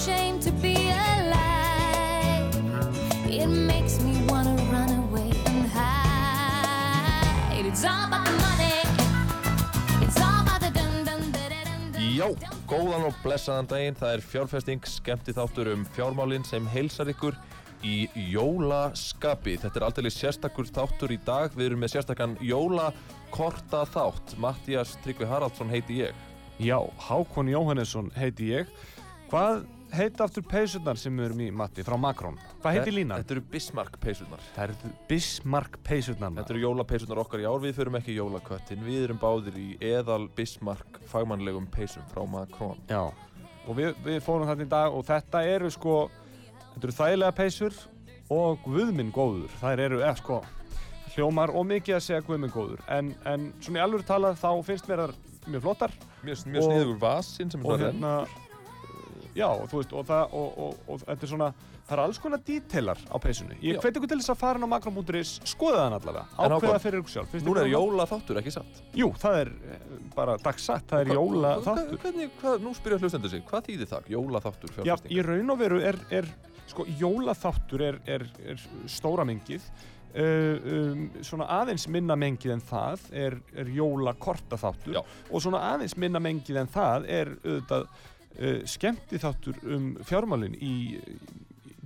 Me feel ashamed to be alive. It makes me wanna run away and hide. It's all about the money. It's all about the dun dun dun dun dun. Já, góðan og blessaðan daginn, það er fjárfesting skemmti þáttur um fjármálinn sem heilsar ykkur í jólaskapi. Þetta er aldrei sérstakur þáttur í dag, við erum með sérstakann jólakorta þátt. Mattias Tryggvi Haraldsson heiti ég. Já, Hákon Jóhannesson heiti ég. Hvað heita aftur peysurnar sem við erum í, Matti, frá Makrón? Hvað heiti línan? Þetta eru Bismarck peysurnar. Það eru Bismarck peysurnar. Þetta eru jólapeysurnar okkar í ár, við förum ekki í jólaköttin, við erum báðir í eðal Bismarck fagmannlegum peysum frá Macron. Já, og við, við fórum þetta í dag og þetta eru sko, þetta eru þægilega peysur og guðminn góður. Það eru, eða sko, hljómar og mikið að segja guðminn góður. En, en svona í alveg talað þá finnst mér það mjög flottar Mjög, mjög sniður vasinn sem er og svona renn. Já, þú veist, og það, og, og, og, þetta er svona, það er alls konar detailar á peysunni. Ég Já. hveti ykkur til þess að fara á makro.is, skoða þann allavega, ákveða fyrir ykkur sjálf. Ykkur er það- jólaþáttur, ekki satt? Jú, það er eh, bara dagsatt, það er jóla þáttur. Hvernig, hvað, nú spyrja hlustendur sig, hvað þýðir það? Jólaþáttur Já, fjárfesting? í raun og veru er, er sko, jólaþáttur er, er, er stóra mengið uh, um, svona aðeins minna mengið en það er, er jólakorta þáttur Já. og svona aðeins minna mengið en það er auðvitað uh, skemmti þáttur um fjármálin í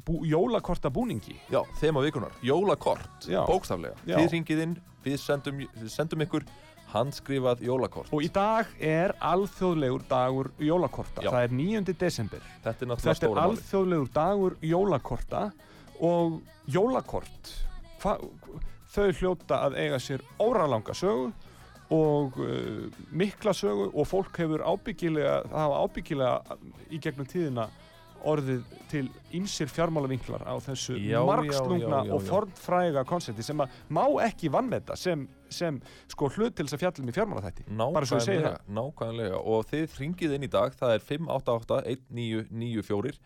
bú, jólakorta búningi Já, þema vikunar, jólakort, Já. bókstaflega. Já. Þið ringið inn, við sendum, sendum ykkur handskrifað jólakort. og í dag er alþjóðlegur dagur jólakorta Já. það er 9. desember Þetta er náttúrulega Þetta er stóra máli. alþjóðlegur dagur jólakorta og jólakort hva, þau hljóta að eiga sér óralanga sögu og uh, mikla sögu og fólk hefur ábyggilega, það hafa ábyggilega í gegnum tíðina orðið til ýmsir fjármálavinklar á þessu Já, margslungna já, já, og já. fornfræga konsepti sem að má ekki vannmeta sem, sem sko hlut til þess að fjallum í fjármálaþætti bara svo ég segi það nákvæmlega. Og þið ringið inn í dag, það er 588 1994.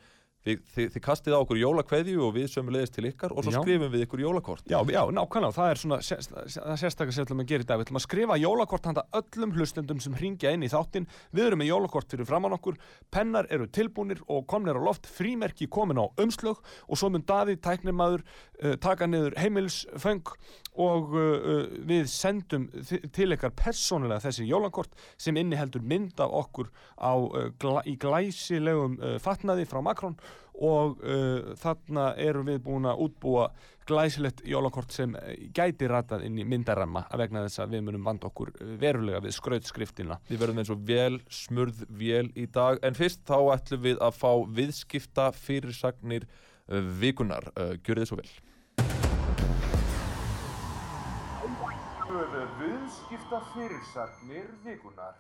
Þið, þið, þið kastið á okkur jólakveðju og við sömulegist til ykkar og svo Já. skrifum við ykkur jólakort. Já, já, nákvæmlega, það er svona það sérstaklega sem við ætlum að gera í dag. Við ætlum að skrifa jólakort handa öllum hlustendum sem hringja inn í þáttinn. Við erum með jólakort fyrir framann okkur, pennar eru tilbúnir og komnir á loft, frímerki komin á umslög og svo mun Davíð tæknimaður uh, taka niður heimilisföng og uh, uh, við sendum til ykkar persónulega þessi jólakort sem inniheldur mynd af okkur á, uh, gla í glæsilegum uh, fatnaði frá Makrón og uh, þarna erum við búin að útbúa glæsilegt jólakort sem uh, gæti ratað inn í myndaramma að vegna þess að við munum vanda okkur verulega við skrautskriftina. Við verðum eins og vel smurð vél í dag en fyrst þá ætlum við að fá viðskipta fyrirsagnir vikunar. Gjörið þið svo vel. Viðskipta fyrirsagnir vikunar.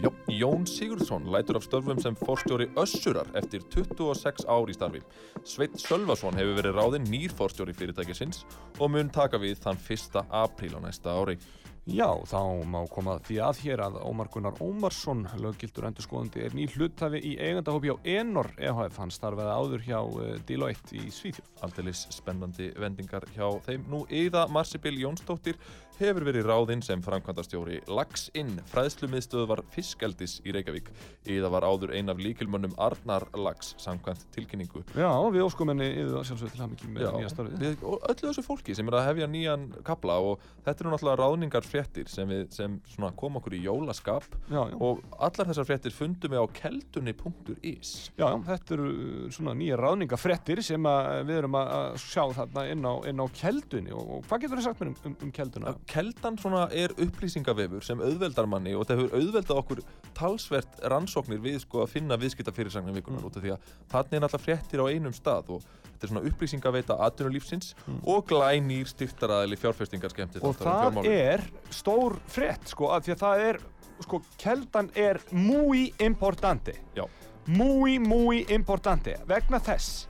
Já, Jón Sigurðsson lætur af störfum sem forstjóri Össurar eftir 26 ár í starfi. Sveit Sölvason hefur verið ráðinn nýr forstjóri fyrirtækisins og mun taka við þann 1. apríl á næsta ári. Já, þá má koma því að hér að Ómar Gunnar Ómarsson, löggildur endurskoðandi, er ný hlutafi í eigandahópi á Enor EHF. Hann starfaði áður hjá uh, Deloitte í Svíþjóð. Aldeilis spennandi vendingar hjá þeim. Nú, Eða Marsibil Jónsdóttir hefur verið ráðinn sem framkvæmdastjóri Lax Inn, fræðslumiðstöðvar fiskeldis í Reykjavík. Eða var áður ein af líkilmönnum Arnar Lax samkvæmt tilkynningu. Já, við óskum henni yfir sjálfsög til hann ekki með nýja starfið. við, og öllu þessu fólki sem er að hefja nýjan kapla og þetta eru náttúrulega ráðningar fréttir sem, við, sem kom okkur í jólaskap Já, já. og allar þessar fréttir fundum við á keldunni.is Já, já, þetta eru uh, svona nýja ráðningafrettir sem við erum að að sjá þarna inn á, inn á keldunni og, og hvað getur þið sagt mér um, um, um kelduna? Keldan svona er upplýsingavefur sem auðveldar manni og það hefur auðveldað okkur talsvert rannsóknir við sko að finna viðskipta fyrirsagnar vikunar út af því að þannig er alltaf fréttir á einum stað og Þetta er svona upplýsingaveita atvinnulífsins og glænýr styrtaraðili fjárfestingar skemmti og það er stór frétt sko, af því að það er sko, keldan er muy importante. Já. muy, muy importante. Vegna þess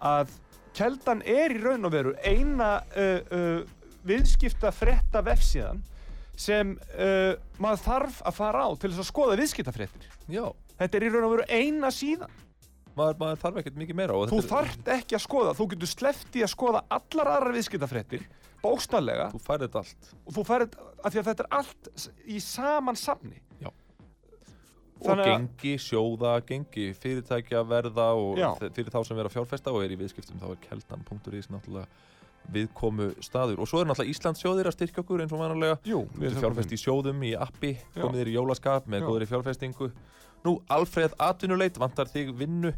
að keldan er í raun og veru eina uh, uh, viðskipta frétta vefsíðan sem uh, maður þarf að fara á til þess að skoða viðskiptafréttir. Já, þetta er í raun og veru eina síðan. Maður, maður þarf ekkert mikið meira og þú þetta. Er- þarft ekki að skoða, þú getur sleppt í að skoða allar aðrar viðskiptafréttir bókstallega Þú færið þetta allt. Og þú færið, af því að þetta er allt í saman safni. Já. og Þannig að- gengi, sjóða, gengi fyrirtækja verða og Já. fyrir þá sem vera fjárfesta og er í viðskiptum þá er keldan.is náttúrulega viðkomu staður. Og svo er náttúrulega Íslands sjóðir að styrkja okkur eins og vanalega. Jú, fjárfest í sjóðum, í appi, komið þér í jólaskap með góðri fjárfestingu. Nú, Alfreð atvinnuleit, vantar þig vinnu,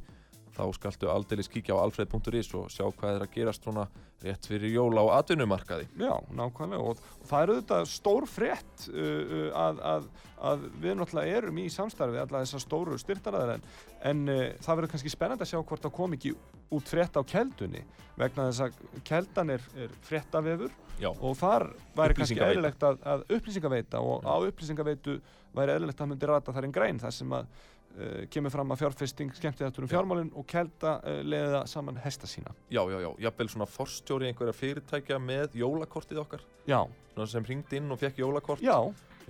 þá skaltu aldeilis kíkja á alfreð.is og sjá hvað er að gerast svona rétt fyrir jóla á atvinnumarkaði. Já, nákvæmlega. Og, það er auðvitað stór frétt uh, uh, að, að, að við náttúrulega erum í samstarfi alla þessar stóru styrtaraðar en, en uh, það verður kannski spennandi að sjá hvort það kom ekki út frétt á keldunni vegna þess að keldan er, er fréttavefur Já, og þar væri kannski eðlilegt að, að upplýsingaveita og á upplýsingaveitu væri eðlilegt að myndi rata þar einn grein þar sem að uh, kemur fram að fjárfesting skemmti þetta um Já. fjármálinn og kelda uh, leiða saman hesta sína. já, já, já, jafnvel svona forstjóri einhverja fyrirtækja með jólakortið okkar, Já, svona sem ringd inn og fekk jólakort. já,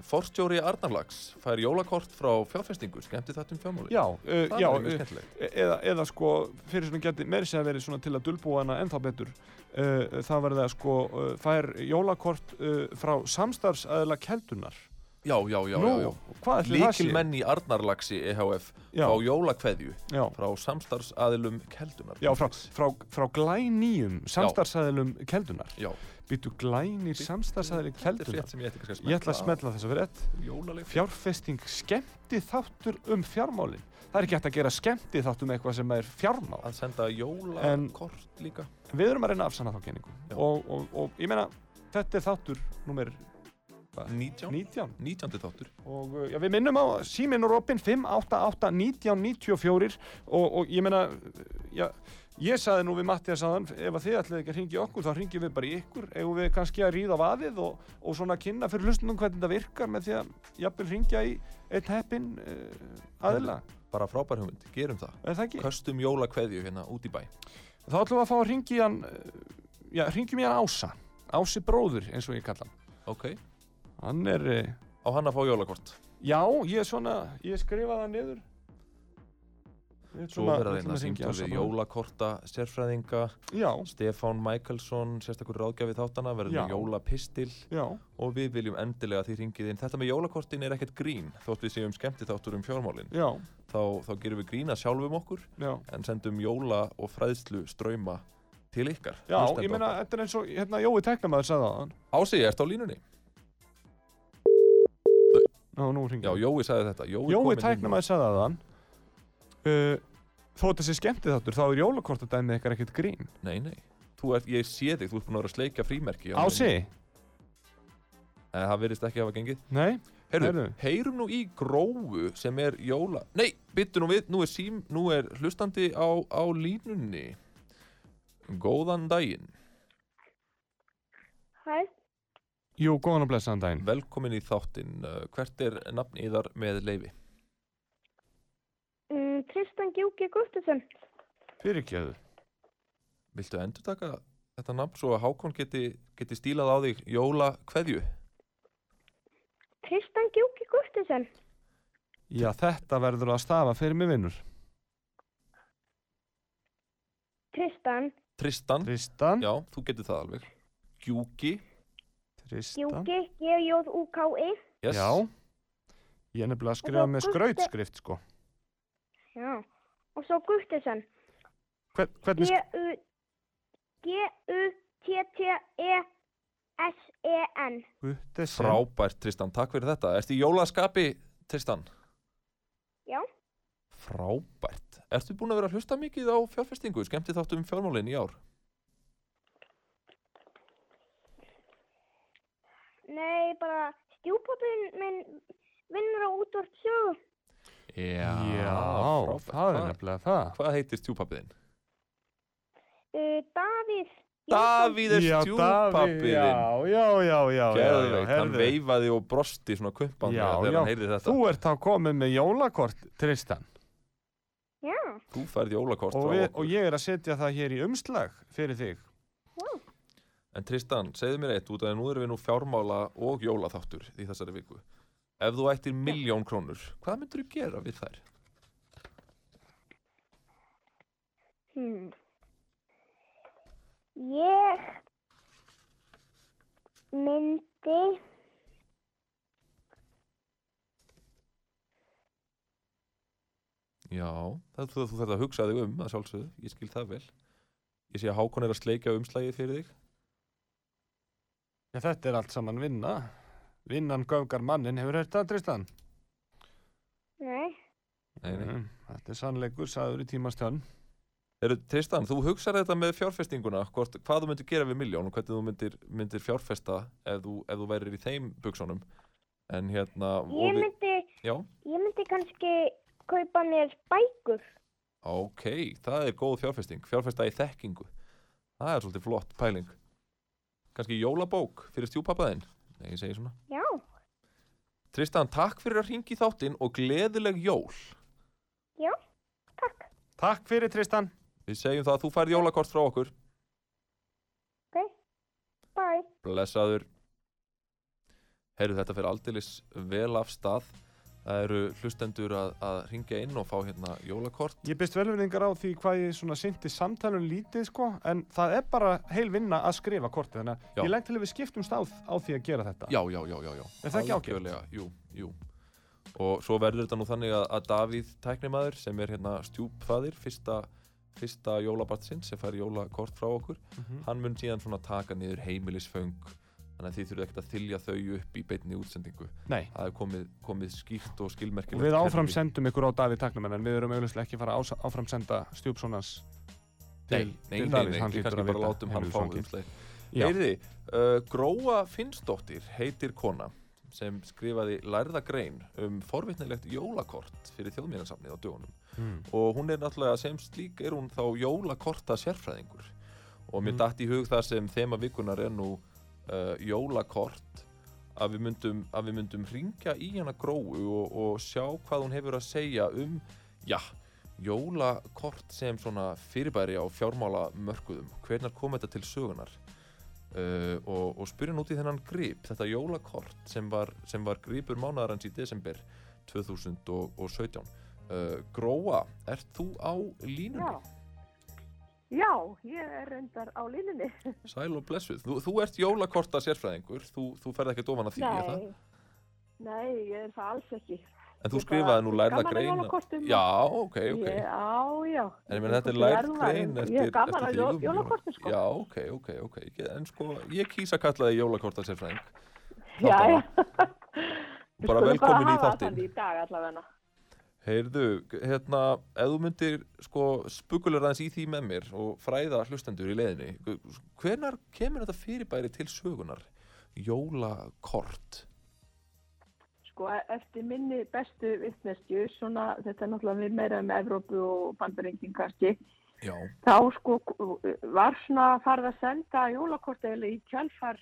Forstjóri Arnarlags fær jólakort frá fjárfestingu, skemmti þetta um fjármáli. já, uh, já, uh, skemmtilegt. eða, eða sko fyrir svona geti meiri segja verið svona til að dulbúa hana ennþá betur uh, það verði að sko uh, fær jólakort uh, frá samstarfsaðila keldunar Já, já, já, Nú, já, já. Líkil menn í Arnarlagsi EHF Já. fá jólakveðju frá samstarfsaðilum keldunar. já frá, frá, frá glænýjum samstarfsaðilum keldunar Já, Býtu er keldunar frétt sem ég ætla að smetla þess að frétt Jólaleg Fjárfesting skemmti þáttur um fjármálin. Það er ekki hægt að gera skemmti þáttur um eitthvað sem er fjármál. Að senda jólakort líka. Við erum að reyna að afsanna þá kenningu. Og, og, og ég meina, þetta er þáttur nummer 19, 19 19. þáttur. Og uh, já, við minnum á síminn og Robin 588 1994 og, og ég meina uh, já, ég saði nú við Mattias aðan ef að þið ætlið ekki að ringja okkur þá ringjum við bara í ykkur. Ef við kannski að ríða vaðið og, og svona kynna fyrir hlustundum hvernig þetta virkar með því að jafnvel ringja í einn heppin uh, aðila, bara frábær hugmynd, gerum það. Það ekki? köstum jólakveðju hérna út í bæ. Þá ætlum við að fá að ringja í hann uh, já, ringjum í hann Ása. Ási bróður eins og ég kalla hann. Ok, hann er, uh, á hann að fá jólakort? Já, ég svona ég skrifaði það niður svo verða við ætlum að Ása við jólakorta sérfræðinga. Já, Stefán Michaelsson, sérstakur ráðgjafi þáttana verður með jólapistil. Já, og við viljum endilega því ringið inn. Þetta með jólakortin er ekkert grín þótt við séum skemmti þáttur um fjármálin. Já, þá, þá gerum við grína sjálfum okkur já. en sendum jóla og fræðslu ströyma til ykkar Já, ég meina, þetta er eins og, hérna, Jói Teknamaður sagði það Ási, ertu á línunni? Já, nú ringi Já, Jói sagði þetta. Jói, Jói Teknamaður sagði það uh, Þó þetta sé skemmtið þáttur, þá er jólakortadæmið ykkar ekkert grín Nei, nei, þú ert, ég sé þig, þú ert búin að vera að sleikja frímerki á Ási? henni. Nei, það virðist ekki hafa gengið Nei? Heyrðu, Heyrðu. heyrum nú í grófu sem er jóla Nei, byttu nú við, nú er, sím, nú er hlustandi á, á línunni Góðan daginn Hæ, Jú, góðan og blessaðan daginn Velkomin í þáttinn Uh, Hvert er nafn yðar með leifi? Um, Tristan Gjúki Gustafsson. Fyrirgjöðu Viltu endur taka þetta nafn svo að Hákon geti, geti stílað á þig jóla kveðju? Tristan Gjúki Gustafsson. Já, þetta verður að stafa fyrir mig vinnur. Tristan, Tristan, Tristan. Já, þú getur það alveg. Gjúki, Tristan. Gjúki, G-J-U-K-I. yes. Já. Ég er nefnilega að skrifa með skrautskrift, sko Já. Og svo Gustafsson. Hvern, Hvernig. G-U-T-T-E-S-E-N. Guttesen Frábært Tristan, takk fyrir þetta Ertu í jólaskapi, Tristan? Já. Frábært Ertu búin að vera að hlusta mikið á fjárfestingu? Skemmti þáttu um fjármálin í ár? Nei, bara stjúpapinn minn vinnur á útvart sögu. Já, Já, það er Hvað- nefnilega það Hvað heitir stjúpapiðin? uh, Davíð. Davíð er Já, stjúpappi Davíð, þinn. Já, já, já, já, já, já, Geðveikt, hann veifaði og brosti svona Já, þegar já, hann heyrði þetta. þú ert þá komið með jólakort, Tristan. Já, Þú færð jólakort Og, frá við, okkur. og ég er að setja það hér í umslag fyrir þig. En Tristan, segðu mér eitt, út af því að nú erum við nú fjármála og jólaþáttur í þessari viku. Ef þú ættir miljón krónur, hvað myndur þú gera við þær? hmm. Ég myndi, Já, það, þú, þú þarf að hugsa þig um, að sjálfsögðu, ég skil það vel. Ég sé að Hákon er að sleikja umslagið fyrir þig. Já, þetta er allt saman vinna. Vinnan göfgar mannin, hefur þetta, Tristan? nei, Nei, nei. Mm, Þetta er sannleikur, sagður í tímastjörn. Eru, Tristan, þú hugsar þetta með fjárfestinguna, hvort, hvað þú myndir gera við miljón og hvernig þú myndir, myndir fjárfesta ef þú, ef þú værir í þeim buksunum. En hérna... ég myndi, Já, ég myndi kannski kaupa mér bækur. ok, það er góð fjárfesting. Fjárfesta í þekkingu. Það er svolítið flott pæling. Kannski jólabók fyrir stjúpappaðinn. Nei, ég segi svona. Já, Tristan, takk fyrir að ringi þáttinn og gleðileg jól. já, takk. Takk fyrir, Tristan. Við segjum það að þú færð jólakort frá okkur. Ok, bye. Blessaður. Heyrðu þetta fyrir aldeilis vel af stað. Það eru hlustendur að, að ringja inn og fá hérna jólakort. Ég byrst velvinningar á því hvað ég svona synti samtalun lítið, sko, en það er bara heil vinna að skrifa kortið, þannig Já. að ég legg til að við skiptumst á, á því að gera þetta. Já, já, já, já, já. Er það ekki? Algjörlega, Jú, jú. Og svo verður þetta nú þannig að, að Davíð tæknimaður sem er hérna stjúpfaðir, fyrsta, fyrsta jólabartsinn sem fær jólakort frá okkur, Mhm. hann mun síðan svona taka niður heimilisföng þannig að þið þurfum ekkert að þylja þau upp í beinni útsendingu. Nei. Það er komið, komið skýrt og Og skilmerkilegt. við áfram sendum ykkur á Davíð Taknumenn en við erum auðvitað ekki að fara að áfram senda stjúpsonans Nei, nei, nei, nei, við kannski bara látum hann fá. Já. Heyrði, uh, Gróa Finnsdóttir heitir kona sem skrifaði lærða grein um forvitnilegt jólakort fyrir þjóðmínasafnið á dögunum Mm. og hún er náttúrulega sem slík er hún þá jólakorta sérfræðingur og mér Mm. datt í hug það sem þema vikunar er nú uh, jólakort að við myndum, myndum ringja í hana gróu og, og sjá hvað hún hefur að segja um, já, jólakort sem svona fyrirbæri á fjármála mörkuðum. Hvernar kom þetta til sögunar? Uh, og, og spyrja út í þennan grip, þetta jólakort sem var, sem var gripur mánadarans í desember 2017. Uh, Gróa, ert þú á línunni? Já. Já, ég er reyndar á línunni. Sæl og blessuð. Þú, þú ert jólakorta sérfræðingur, þú, þú ferð ekki ofan að því, er það? Nei, ég er það alls ekki. En þú skrifaði nú lærða greina. Já, ok, ok. Ég, já, já. En ég meina þetta er lærð grein eftir, Ég er gaman eftir að þig jó- um jólakortum, sko. Já, ok, ok, ok. En sko, ég kýsa að kalla þig jólakorta sérfræðing. já. já. Bara velkomin í þáttinn. Heyrðu, hérna, ef þú myndir sko spukular aðeins í því með mér og fræða hlustendur í leiðinni, hvenar kemur þetta fyrirbæri til sögunar? Jólakort. Sko, e- eftir minni bestu vittneskju, svona, þetta er náttúrulega við meira um Evrópu og bandaringin kannski, Já. þá sko var svona farið að senda jólakort eða í kjálfar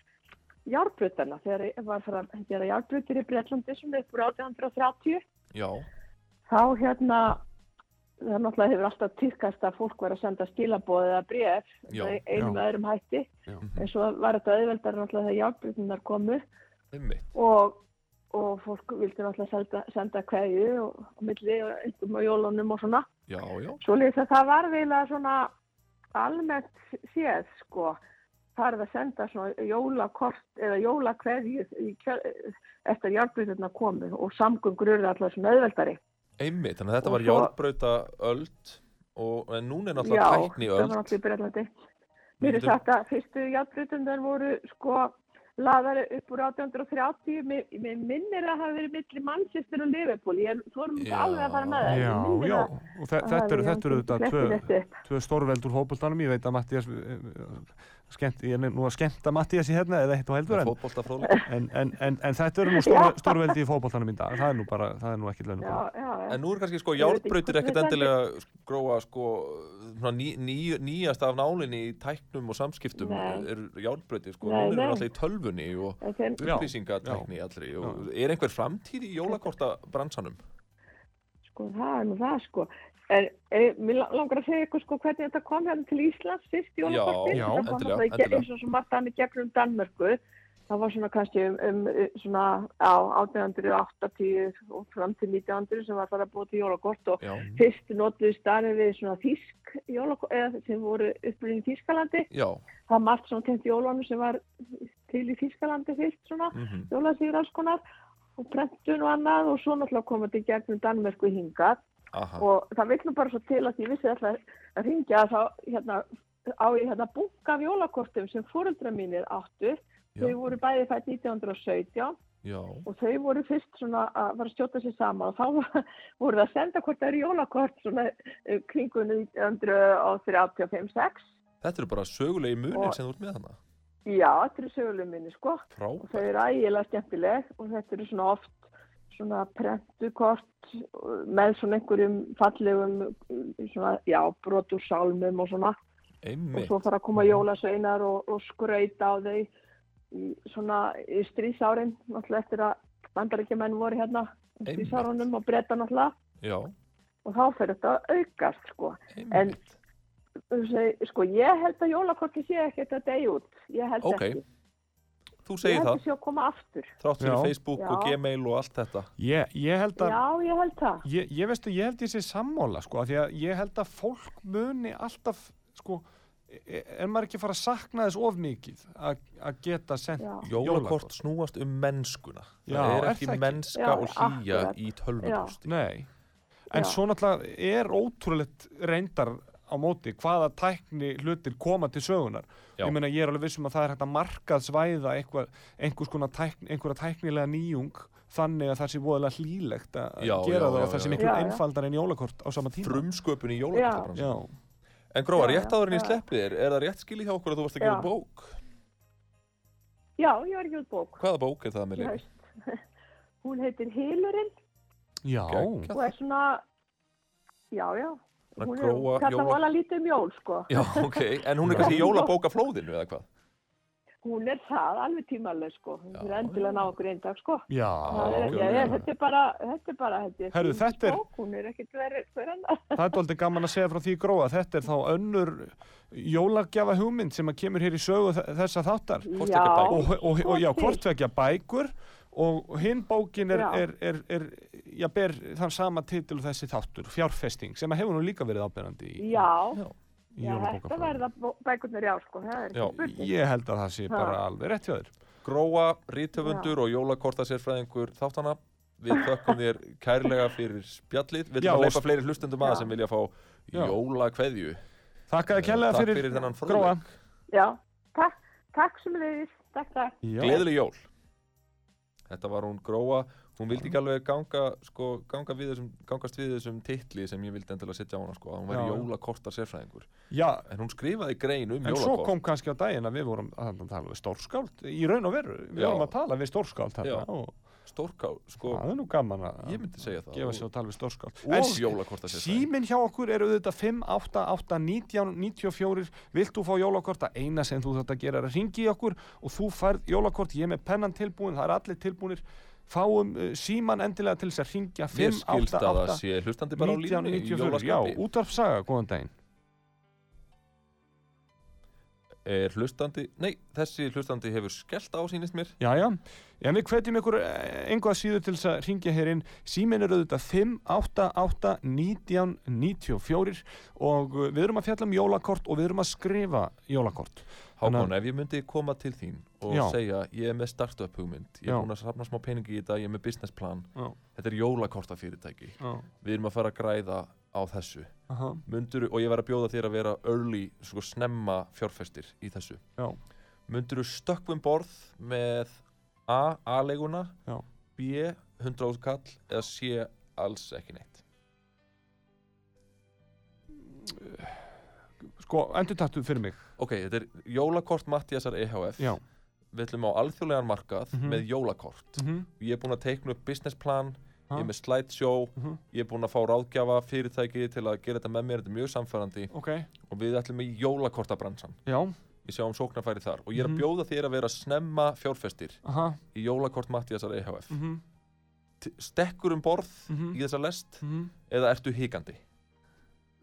járbrutana þegar var farið að gera járbrutir í Breitlandi sem upp úr 1830 Já. Þá hérna það náttúrulega hefur alltaf týrkast að fólk var að senda stílabóð eða bref já. eða öðrum hætti Já. en svo var þetta auðveldar náttúrulega þegar járbrutinar komu og, og fólk vildi náttúrulega senda, senda kveðju og, og milli og einhverjum á jólunum og svona Já, já. Svo að það var eiginlega svona almennt séð sko farið að senda svona jólakort eða jólakveðju eftir járnbryturna komu og samgöngur eru alltaf svona auðveldari. Einmitt, þannig að þetta Og var svo- járbrauta öld og en núna er Já, náttúrulega tækni það var öld. alltaf í Breitlandi. Mér er sagt að fyrstu járnbryturnar voru sko laðari upp úr 1830 mér, mér minnir að það hafi verið milli Manchester og Liverpool ég þórum ekki Já. alveg að fara með það Já, já, og þetta eru þetta eru Jón þetta fletti tvö, þetta upp. tvö stórveld úr hópultanum, ég veit að Mattias skemmt, ég er nú að skemmta Mattiasi hérna eða eitt og heldur en, en, en, en, en þetta eru nú stór, stórveldi í fótboltanum í dag, það er nú bara, það er nú ekkit launum. En nú er kannski sko hvernig ekkert endilega gróa sko ný, ný, nýjast af nálinni í tæknum og samskiptum Nei. er járnbrautir sko, Nei, hún er nei. náttúrulega í tölvunni og upplýsingatækni allri og er einhver framtíð í jólakorta bransanum? sko, það er nú það, sko. En e, mér la- langar að segja ykkur, sko, hvernig þetta kom hérna til Íslands fyrst í jólakorti. Já, kom endilega, endilega. eins og svo margt annað gegnum Danmörku. Það var svona kannski um, um svona á 1880 og fram til 1900 sem var það að búa til jólakort og Já, fyrst notuðu staðið við svona þýsk jólakort, eða sem voru upprýðin í Þýskalandi. já, Það var margt svona tengt jólunum sem var til í Þýskalandi fyrst svona, mhm, jólasýr alls konar og prentun og annað og svo náttúrulega komið til gegnum Danmörku hingað aha, og það vil nú bara svo til að ég vissi alltaf að ringja að þá hérna á ég hérna bunga af jólakortum sem fóreldra mínir áttu. Já, þau voru bæði fætt 1917 já, og þau voru fyrst svona að fara að skjóta sér saman og þá voru það að senda hvort það eru jólakort svona eh, kringum 1935-6 þetta eru bara sögulegi munir sem þú ert með hana. já, þetta eru sögulegum minni sko. Og þau Frábært, eru ægilega skemmtileg og þetta eru svona oft svona prentukort með svona einhverjum fallegum svona, já, brotur sálmum og svona. Og einmitt, svo fara að koma jólasveinar og, og skrauta á þau í svona í strísárin náttúrulega eftir að bandaríkjumenn voru hérna í Einmitt. strísárunum og breyta náttúrulega. Já, og þá fyrir þetta að aukast sko. Einmitt, Þessi, sko ég held að jólakorti sé ekkert að deyja út. Ég held Ok, ekki þú ég segir held það, að sé að koma aftur þrátt fyrir Já. Facebook og Já. Gmail og allt þetta. ég, ég held að já ég held það Ég, ég veistu, ég held ég sé sammála sko, af því að ég held að fólk muni alltaf, sko, e- er maður ekki að fara að sakna þess of mikið að að geta sendt Já. Jólakort snúast um mennskuna. Já, það er er ekki ekki? mennska Já, og hlýja í tölvupústi. Nei, en svo náttúrulega er ótrúlegt reyndar á móti hvaða tækni hlutir koma til sögunar. Já. Ég meina, ég er alveg vissum að það er hægt að markaðsvæða eitthvað, einhvers konar tækni, einhverja tæknilega nýjung þannig að það sé voðalega hlýlegt að Já, gera já, það og það sé miklu einfaldar en jólakort á sama tíma. Frumsköpun í. Já, En Gróa, Já, rétt já, áður en ég já. sleppi þér, er það rétt skilið hjá okkur að þú varst að gefa bók? já ég var ekki út bók. Hvaða bók er það með í haust. Hún heitir Hilurinn. Og er svona já já Er þetta jóla- var alveg lítið um jól sko Já, ok, en hún er Já. kannski jólabókaflóðinu eða hvað? hún er það alveg tímaleg sko hún Já, er endilega að ná okkur einn dag sko já, er, ok. ég, þetta er bara, þetta er bara, held ég, Herru, þetta er- hún er ekkert verið hver annar. Það er doldið gaman að segja frá því gróa. Þetta er þá önnur jólagjafa hugmynd sem að kemur hér í sögu þe- þessa þáttar. Bækur. Og, og, og, og já, hvort vekja bækur og hinn bókin er, Já. er, er, er, já, ber þann sama titil og þessi þáttur, fjárfesting, sem að hefur nú líka verið ábyrjandi í, Já, Já. í já, þetta verða bækurnar já, sko, það er Já. ekki spurning. Ég held að það sé Ha. bara alveg rétt hjá þér. Gróa, rítöfundur og jólakortasérfræðingur þáttana. Við þökkum þér kærlega fyrir spjallið. Við viljum að leipa fleiri hlustendum að Já. sem vilja fá jólakveðju. Þakka þér kærlega Takk fyrir, fyrir gróa. Já, takk, takk sem þið, takk, takk. Já. Gleðileg jól. Þetta var hún Gróa. Hún vildi ekki alveg ganga, sko, ganga við þessum, gangast við þessum titli sem ég vildi endilega setja á hana, sko. að Hún væri Já. jólakortasérfræðingur. Já, En hún skrifaði grein um en svo jólakort. kom kannski á daginn að við vorum að tala við stórskáld, í raun og veru, við Já. vorum að tala við stórskáld og Stórká, sko, það er nú gaman að ég myndi segja það. gefa sér að tala við stórskáld. og jólakortasérfræðingur. Síminn hjá okkur er auðvitað 588-1994 Vilt þú fá jólakort? Það eina sem þú þarft að gera er að ringi í okkur og þú færð jólakort, ég er með pennan tilbúin það er allir tilbúinir Fáum uh, síman endilega til þess að ringja Mér skilst að það 588 sé hlustandi bara á línni í 1994 Já, útvarpsaga, góðan daginn Er hlustandi, nei, þessi hlustandi hefur skellt á sínist mér. Já, já, en við hvetjum ykkur einhvað síður til þess að ringja hér inn. Síminn er auðvitað 588-1994 og uh, við erum að fjalla um jólakort og við erum að skrifa jólakort. Hákon, ef ég myndi koma til þín og Já. segja ég er með startup hugmynd, ég er búin að safna smá peningi í þetta, ég er með business plan, Já, þetta er jólakortafyrirtæki, já, við erum að fara að græða á þessu. aha, Mundur, og ég var að bjóða þér að vera early, sko snemma fjárfestir í þessu. já Mundur þú stökkvum borð með A, A-leguna. B, 100 kall eða C, alls ekki neitt. Sko, endur taktu fyrir mig. Ok, þetta er jólakort Mattiasar EHF. Já. Við ætlum á alþjóðlegan markað Mhm. með jólakort. Mm Ég er búinn að teikna upp businessplan? Ég er með slideshow, Mhm. ég er búinn að fá ráðgjafa fyrirtæki til að gera þetta með mér, þetta er mjög samfærandi Ok, og við ætlum í jólakortabransan. já, Við sjáum sóknarfæri þar og ég er Mhm. að bjóða þér að vera snemma fjárfestir aha, í jólakort Mattiasar EHF. mhm, T- Stekkur um borð mhm, í þessa lest mhm. eða ertu hikandi?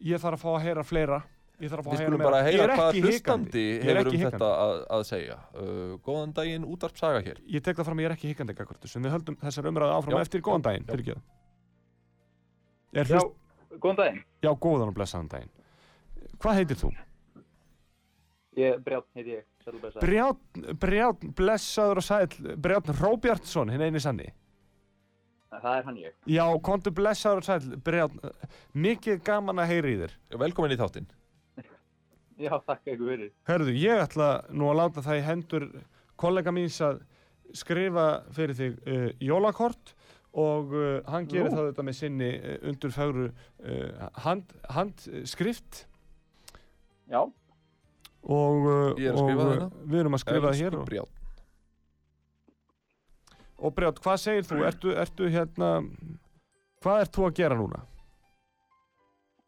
Ég þarf að fá að heyra fleira. Ég þarf að fá Við að heyra skulum meira. bara Ég heyra er hvað ekki hikandi. hlustandi Ég er hefur um þetta hikandi. að, að segja. Uh, góðan daginn, útarpsaga hér. Ég tek það fram að ég er ekki hikandi gagvart en við höldum þessar umræðu áfram Já, eftir góðan daginn, já. fyrir ekki Já, hlust, góðan daginn. já, góðan og blessaðan daginn. Hvað heitir þú? Ég, Brjátn heiti ég, sætlu blessa. Brjátn, Brjátn, blessaður og sæll, Brjátn Róbjartsson, hinn eini sanni. Það er hann ég. Já, kontu blessaður og sæll, Brjátn, mikið gaman að heyra í þér. Velkomin í þáttinn. Já, þakka ykkur fyrir. Hörðu, ég ætla nú að láta það í hendur kollega míns að skrifa fyrir þig uh, jólakort og uh, hann gerir það þetta með sinni uh, undurfögru uh, hand, handskrift Já, og, uh, er og uh, við erum að skrifa það hér og, Brjál. og Brjátt, hvað segir þú? Ertu, ertu hérna hvað ert þú að gera núna?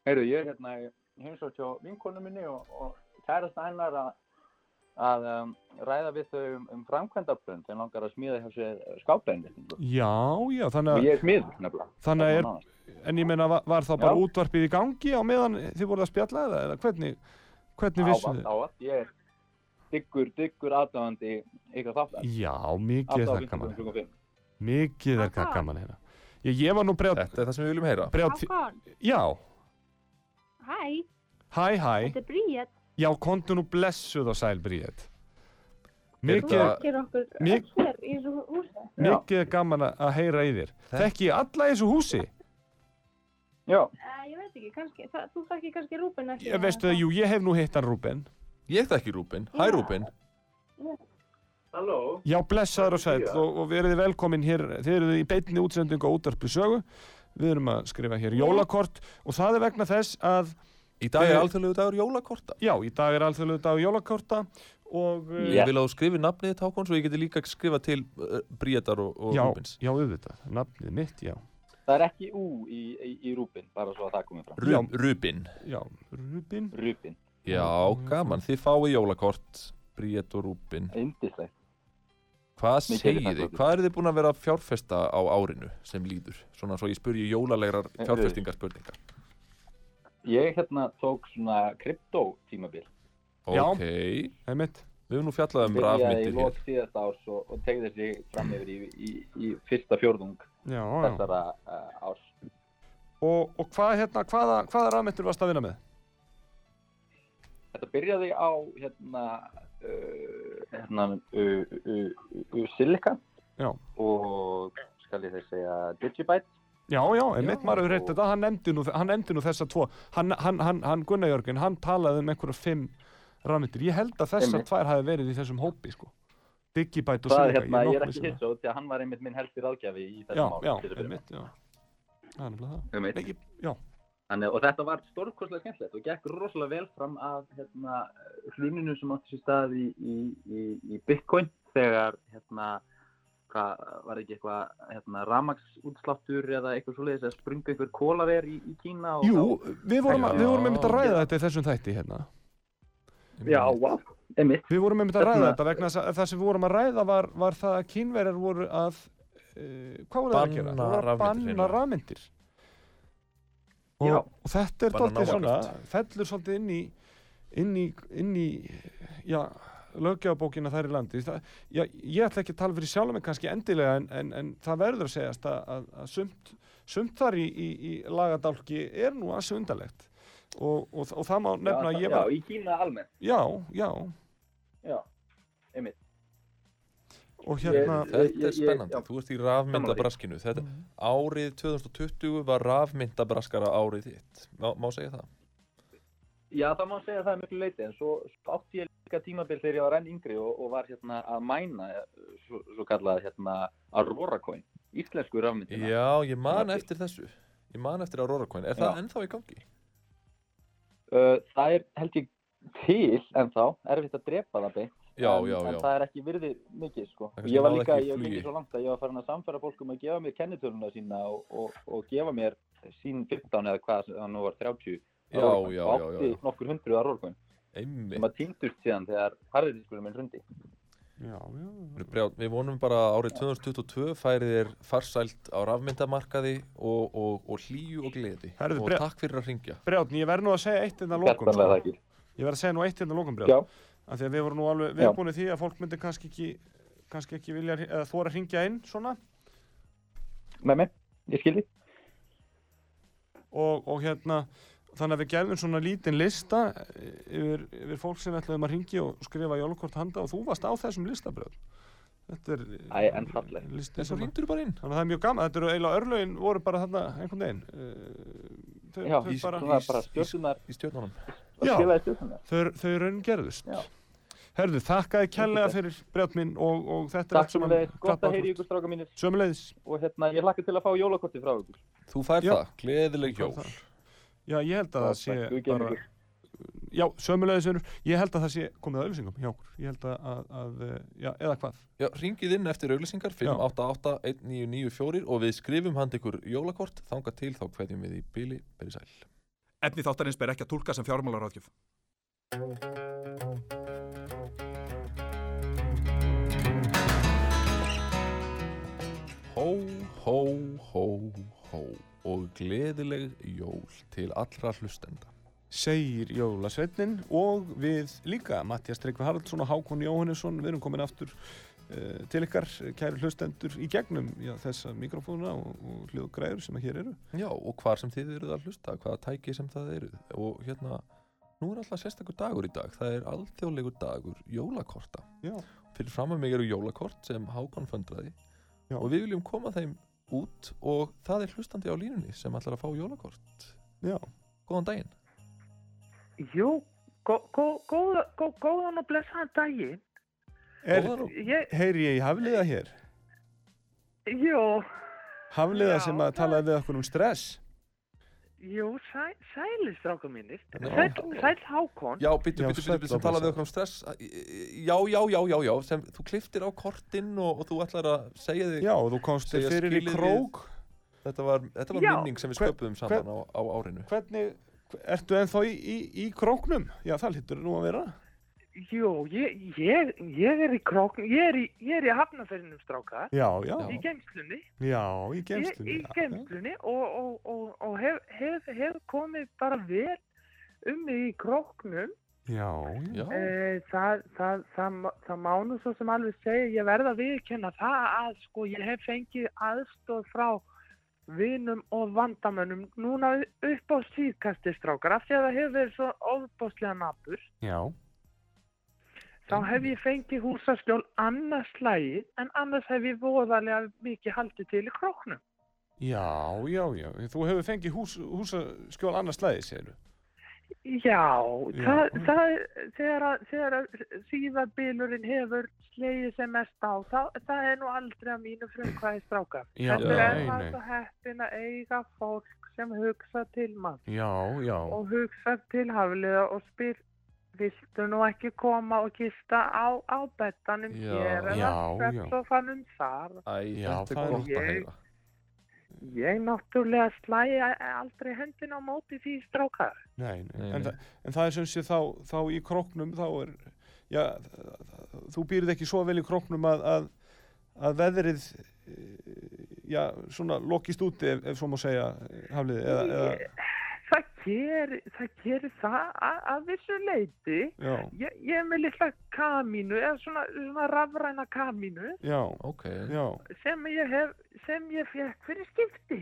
heyrðu, ég er hérna í heimsótt hjá vinkonu minni og, og kærasta hennar að, að um, ræða við þau um, um framkvæmdabrönd þeim langar að smíða hjá sér skáplegin Já, já, þannig og að, ég er smiður nefnilega. þannig að er, en ég meina, var, var þá bara Já. útvarpið í gangi á meðan þið voruð að spjalla eða, eða hvernig, hvernig vissu Ávallt, þið? ávallt, ég er diggur, diggur aðdáðandi ykkar þáttar. Já, mikið er það gaman. Mikið er það gaman hérna. Ég, ég var nú brjátt, Þetta er það sem við viljum heyra. brjátt, Hákon, já, hæ, hæ, hæ, þetta er Bríett. já, kontu nú blessuð og sæl Bríett. Mikið, mikið er gaman að- heyra í þér. Þekki ég alla í þessu húsi? Já, Uh, ég veit ekki, kannski, það, þú þekkir kannski Rúben ekki. Ég veistu það, jú, ég hef nú hitt hann Rúben. Ég þekki Rúbin. Hæ Já. Rúbin. halló. Já, blessaður og sæl og, og verið velkomin hér, þið eruð í beinni útsendingu á útarpi sögu. Við erum að skrifa hér jólakort og það er vegna þess að, Í dag er Eh, alþjóðlegu dagur jólakorta. já, í dag er alþjóðlegu dag jólakorta og... uh, Ég vil að þú skrifi nafnið þitt Hákon svo ég geti líka skrifa til uh, Bríetar og, og Já, Rúbins. já, auðvitað, nafnið mitt, já. Það er ekki ú í, í, í Rúbin, bara svo að það komið fram. Rúb, Rúbin. Já, Rúbin. Rúbin, Já, gaman. Þið fáið jólakort, Bríet og Rúbin. indislegt. Hvað takk, þið? Hvað eru þið búin að vera fjárfesta á árinu sem líður? Svona svo ég spurji jólalegrar Eh, fjárfestingarspurningar. Ég hérna tók svona krypto tímabil. Já. Ok, Einmitt. við höfum nú fjallað um rafmyndir hér. lok síðast árs og, og tegði sig fram yfir í, í, í fyrsta fjórðung Já, já. þessara uh, árs. Og, og hvað, hérna, hvaða, hvaða rafmyndir varst að vinna með? Þetta byrjaði á hérna, uh, hérna uh, uh, uh, Silica Já. og skal ég þeir segja Digibyte. Já, já, einmitt, Já. maður hefur reynt þetta, hann nefndi nú, nú þessa tvo, hann, hann, hann, hann Gunnar Jörgen, hann talaði um einhverja fimm rafmyndir, ég held að þessar tvær hafi verið í þessum hópi, sko. Digibæt og Silica, hérna, ég er ekki sem hitt svo því að hann var einmitt minn helsti ráðgjafi í Já, þessum já, að byrja með. einmitt, já. Það er nefnilega það. Einmitt. Já, Þannig, og þetta var stórkostlega skemmtilegt og gekk rosalega vel fram að hérna, hluninu sem átti sér stað í, í, í, í Bitcoin þegar hérna, hvað var ekki eitthvað hérna, ramagsútsláttur eða eitthvað svoleiðis að sprunga einhver kólaver í, í Kína og jú, við vorum, að, við vorum einmitt að ræða þetta í þessum þætti, hérna. þá, já, wow, einmitt Við vorum einmitt að ræða Hérna- þetta vegna þess að það sem við vorum að ræða var, var það að kínverjar voru að, uh, hvað voru það að gera? Banna rafmyndir. Og, og þetta er dálítið svona, fellur svolítið inn í, inn í, inn í, já, löggjáðabókina þær í landi. Það, já, ég ætla ekki að tala fyrir sjálf mig kannski endilega en, en, en það verður að segjast að, að, að sumt, sumt þar í, í, í lagadálki er nú aðs undarlegt. Og, og, og það má nefna að já, ég var, já, í Kína almennt. Já, já, já, einmitt og hérna, Ég- Þetta er spennandi, þú ert í rafmyndabraskinu. Þetta, árið 2020 var rafmyndabraskara árið þitt. Má, má segja það? Já, það má segja það er miklu leiti en svo, átti ég líka tímabil þegar ég var enn yngri og, og var hérna að mæna eh, svo, svo kallað hérna Aurora Coin, íslensku rafmyndina Já, ég man eftir þessu. Ég man eftir Aurora Coin. Er það Já. ennþá í gangi? Uh, það er held ég til en þá, erfitt að drepa það beint. Já, en, já, En já. það er ekki virði mikið, sko. Ég var líka, ég var gengið svo langt að ég var farin að samfæra fólk um að gefa mér kennitöluna sína og, og, og gefa mér sín 15 eða hvað það nú var 30 Já, Rólcoin. já, og já, já, átti já. nokkur hundruða rólkvæn Einmitt. sem að týndust síðan þegar harðiðiskurinn minn hrundi. Já, já. Við vonum bara að árið 2022 færið þér farsælt á rafmyndamarkaði og, og, og hlýju og gleði Herðu, og takk fyrir að ringja Brjátn, ég verð nú að segja eitt hérna að lókum sko. Ég verð að segja nú eitt hérna að lókum Já, Brjátn af því að við vorum nú alveg Já. viðbúinir því að fólk myndi kannski ekki kannski ekki vilja, eða þóra að ringja inn svona með mig, ég skildi. og, og hérna þannig að við gerðum svona lítinn lista yfir, yfir fólk sem ætlaðum að ringja og skrifa jólukort handa og þú varst á þessum listabröð þetta er Æ, en fallegt. listi Þess að sem að ringdur bara inn þannig að það er mjög gaman, þetta eru eiginlega örlögin voru bara þarna einhvern veginn uh, þau, Já, þau, í- bara, í- bara í- stjórnunum Já. þau, þau raun gerðust Já. Herðu, þakkaði kærlega fyrir brjátt minn og, og þetta Takk sem þeir, gott að heyri ykkur stráka mínir. Sömulegis og hérna, ég hlakka til að fá jólakorti frá ykkur. Þú fær Já. það, gleðileg jól. það. Já, ég held að það sé bara. Já, sömulegis vinnur Ég held að það sé komið að auðlýsingum hjá okkur. Ég held að, að, að eh, já, eða hvað? Já, ringið inn eftir auglýsingar 588-1994 og við skrifum hand ykkur jólakort. Þanga til þá hverjum við í bíli Efni þáttarins ber ekki að tólka sem fjármálaráðgjöf. Hó, hó, hó, hó og gleðileg jól til allra hlustenda. Segir Jólasveitnin og við líka Mattias Tryggvi Haraldsson og Hákon Jóhannesson Við erum komin aftur uh, til ykkar kæri hlustendur í gegnum já, þessa mikrofóna og, og hljóðgræður sem að hér eru. Já, og hvar sem þið eruð að hlusta, hvaða tæki sem það eruð og hérna, nú er alltaf sérstakur dagur í dag, það er alþjóðlegur dagur jólakorta. Já, fyrir fram að mig eru jólakort sem Hákon fundraði Já. og við viljum koma þeim út og það er hlustandi á línunni sem ætlar að fá jólakort. Já, Góðan daginn. Jú, gó, gó, góða, gó, góðan og blessaðan daginn. er, og- Ég, heyri ég í Hafliða hér? Jú, Hafliða Já, sem að talaði við okkur um stress jú, sæ, sæli stráka mínir. Sæl, sæl Hákon. Já, byttu, sæll byttu, sem talaði blessaður. okkur um stress Já, já, já, já, já sem þú kliftir á kortinn og, og þú ætlar að segja þig Já, og þú komst Segja fyrir í krók Þetta var, þetta var minning sem við sköpuðum saman á, á árinu Hvernig, ertu ennþá í, í, í króknum? Já, það hlýttur nú að vera Jú, ég, ég, ég er í krókn, ég er í, ég er í hafnaferinum stráka. Já, já, Í geimslunni. já, í Ég, gemstunni í geimslunni og, og, og, og hef, hef, hef komið bara vel um mig í króknum. Já, já, Já, Eh, það, það, það, það má nú svo sem alveg segja, ég verða að viðkenna það að sko ég hef fengið aðstóð frá vinum og vandamönnum núna upp á síðkasti strákar af því að það hefur verið svo ofbáslega nabur. já, Þá hef ég fengið húsaskjól annars slægi en annars hef ég voðalega mikið haldið til í króknum. já, já, já. Þú hefur fengið hús, húsaskjól annars slæði, segir Já, Já. það, það, þegar, að- síðarbilurinn hefur slegið sem mest á, það, það er nú aldrei að mínu frumkvæði strákar. Já, Þetta er svo heppin að eiga fólk sem hugsa til mann Já, já, og hugsa til hafliða og spyr, viltu nú ekki koma og gista á, á bettanum Já, hér eða já, já. svepsofanum þar? Æ, Já, það er gott að Ég- heyra Ég náttúrulega slægi aldrei hendin á móti því strákar. nei, nei. Nei, En, nei. þa en það er sem sé þá, þá í króknum, þá er, já, þú býrð ekki svo vel í króknum að, að, að veðrið, eh, já, svona lokist úti ef, ef svo má segja, Hafliði, eða, eða, Það gerir það, gerir það að, að vissu leiti. Ég, ég er með litla kamínu, eða svona, svona rafræna kamínu já, Ok, já, sem ég hef, sem ég fekk fyrir skipti.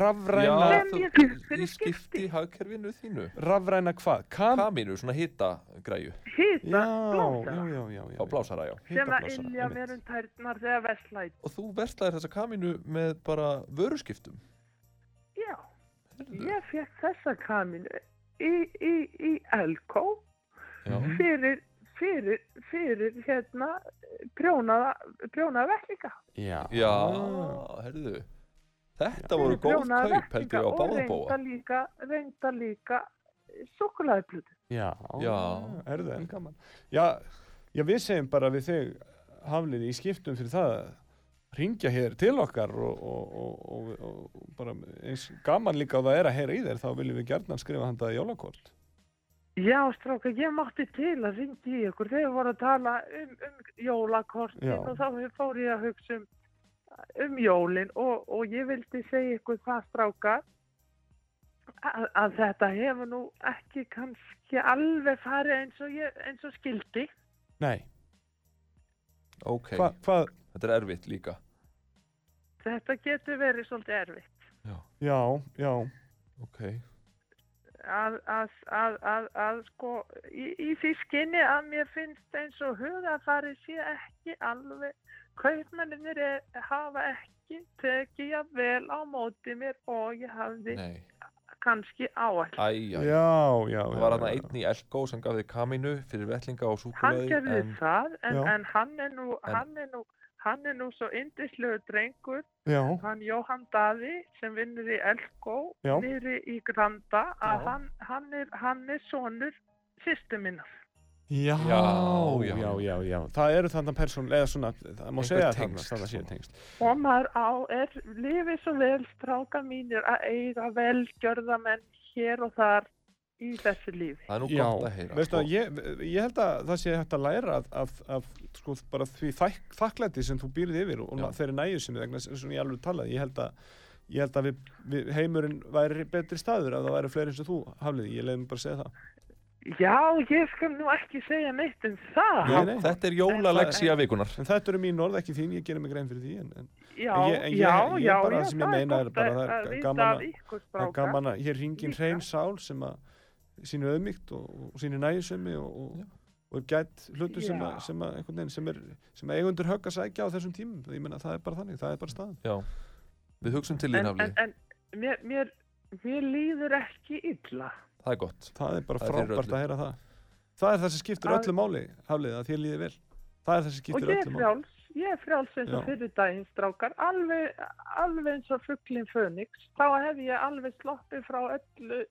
rafræna, Já, Sem ég fékk í fyrir skipti skipti. í hagkerfinu þínu rafræna hvað? Kam? Kamínu, svona hita græju já, já. á blásara, já sem að ilja mér um tærnar þegar verslæt. Og þú verslaðir þessa kamínu með bara vöruskiptum. Ég fekk þessa kamínu í, í, í Elko Já, fyrir, fyrir, fyrir hérna prjónaða, prjónaða vettlinga. Já, já, herðu Þetta voru góð kaup, held ég, á og báða reynda reynda líka sukulæðiplutu. Já, Já. erðu en gaman. Já, já, við segjum bara við þig, Hafliði, í skiptum fyrir það að ringja hér til okkar og, og, og, og, og bara eins gaman líka á það er að heyra í þér, þá viljum við gjarnan skrifa handaði jólakort. Já, stráka, ég mátti til að ringi í ykkur. Þeir voru að tala um, um jólakortin og þá fór ég að hugsa um, um jólin og, og ég vildi segja ykkur það, stráka, að, að þetta hefur nú ekki kannski alveg farið eins og, ég, eins og skildi. Nei, Ok, hva, hvað, þetta er erfitt líka. Þetta getur verið svolítið erfitt. já, já, Ok, Að, að, að, að, að sko, í, í því skinni að mér finnst eins og hugafarið sé ekki alveg, kaupmenninir er, hafa ekki tekið jafn vel á móti mér og ég hafði nei. kannski áall. Já, já. Það já, var hann já, einn í Elko sem gaf þig kaminu fyrir vellinga og Hann súkuleði gerði en það, en, Já. en hann er nú, En- hann er nú, hann er nú svo indislegu drengur, Já, hann Jóhann Daði sem vinnur í Elko, niðri í Granda, að hann, hann, er, hann er sonur sýstu minnar. já, Já, já, já. já, það eru þannig persón, eða svona, það má segja að tengsl, það sé svona. tengst. Og maður á, er lifið svo vel stráka mínir að eiga velgjörða menn hér og þar í þessu lífi. það er nú Já, gott að heyra. sko. veistu að ég, ég held að það sé hægt að læra af, af, af sko, bara því þak, þakklæti sem þú býrð yfir og Já. þeirri næju sem vegna sem ég alveg talaði, ég held að ég held að við, við, heimurinn væri betri staður ef það væri fleiri eins og þú hafliði, ég leiði mig bara að segja það Já, ég skal nú ekki segja neitt um það. Nei, nei. Þetta er jólalegsía vikunar. en þetta eru mín orð, ekki þín, ég gerir mig grein fyrir því en, en Já, En ég- en ég- já, ég já, bara- já, sem ég það meina er bara að, það er að gaman af að- stráka. gaman að hér ringin hrein sál sem að sínu auðmygt og, og sínu næjusemi og, og, og er gætt hlutur sem að, sem að, einhvern veginn, sem er, sem að eigundur högg að sækja á þessum tímum, ég meina það er bara þannig, það er bara staðan. Já, við hugsum til þín En, en, en mér, mér, mér líður ekki illa. Það er gott. það er bara Það er frábært öllu. að heyra það. Það er það sem skiptir Að- öllu máli haflið, að þér líði vel. Það er það sem Og skiptir ég er öllu máli. frjáls, ég er frjáls eins og fyrir daginn strákar, alveg, alveg eins og fugglinn Fönix. Þá hef ég alveg sloppið frá öllu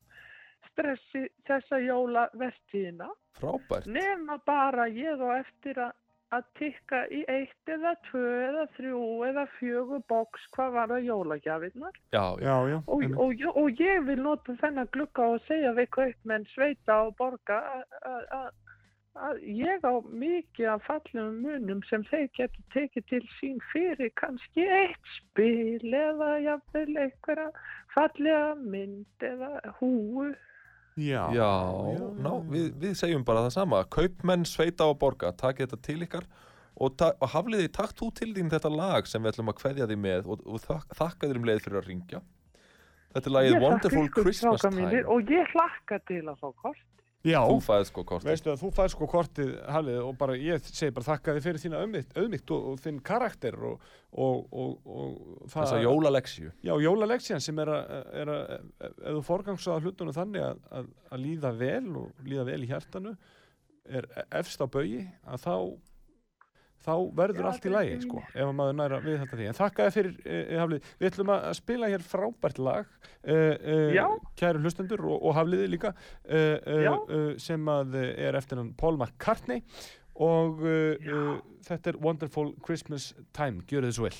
stressi þessa jólavertíðina. Frábært. Nema bara ég á eftir að að tikka í eitt eða tvö eða þrjú eða fjögur boks hvað var það jólagjafinnar Já, já. já, já, og, og, og ég vil nota þennan glugga og segja við kaupmenn sveita og borga að- að- að að ég á mikið af fallegum munum sem þeir getur tekið til sín fyrir kannski eitt spil eða jafnvel einhverja fallega mynd eða húu já, Já, ná, við, við segjum bara það sama. Kaupmenn, sveita og borga, takið þetta til ykkar og, ta og hafliði, takk þú til þín þetta lag sem við ætlum að kveðja því með og, og þak þakka þér um leið fyrir að ringja. Þetta er lagið Wonderful Christmas Time. mínir, og ég hlakka til að fá kort já. Þú fæðið sko kortið. veistu að þú fær sko kortið Haflið og bara ég segi bara þakka þið fyrir þína auðmygt, og, og þinn karakter og, og, og, og það Þessa jólaleksju. Já, jólaleksjan sem er að, er að ef þú forgangsaða hlutunum þannig að, að, að líða vel og líða vel í hjartanu er efst á baugi að þá þá verður Já, allt í mín. sko, ef að maður næra við þetta því en þakka þið fyrir, e, Haflið, við ætlum að spila hér frábært lag e, e, Já. kæru hlustendur og, og Hafliði líka e, e, Já. e, sem að er eftir hann Paul McCartney og þetta er Wonderful Christmas Time, gjör þið svo vel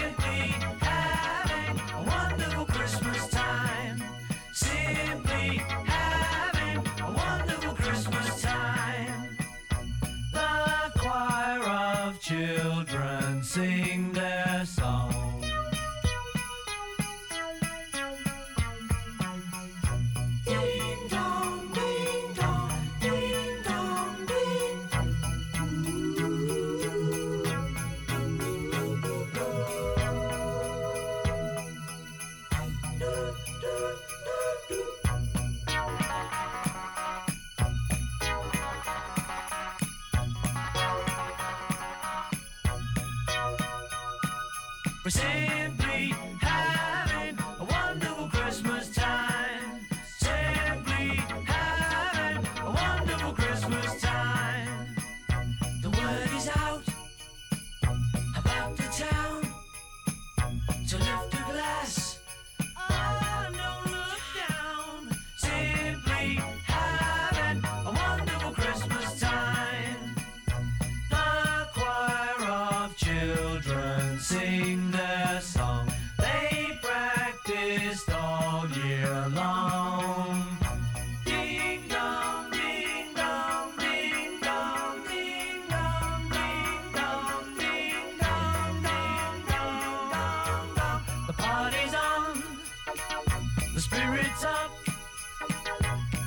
up.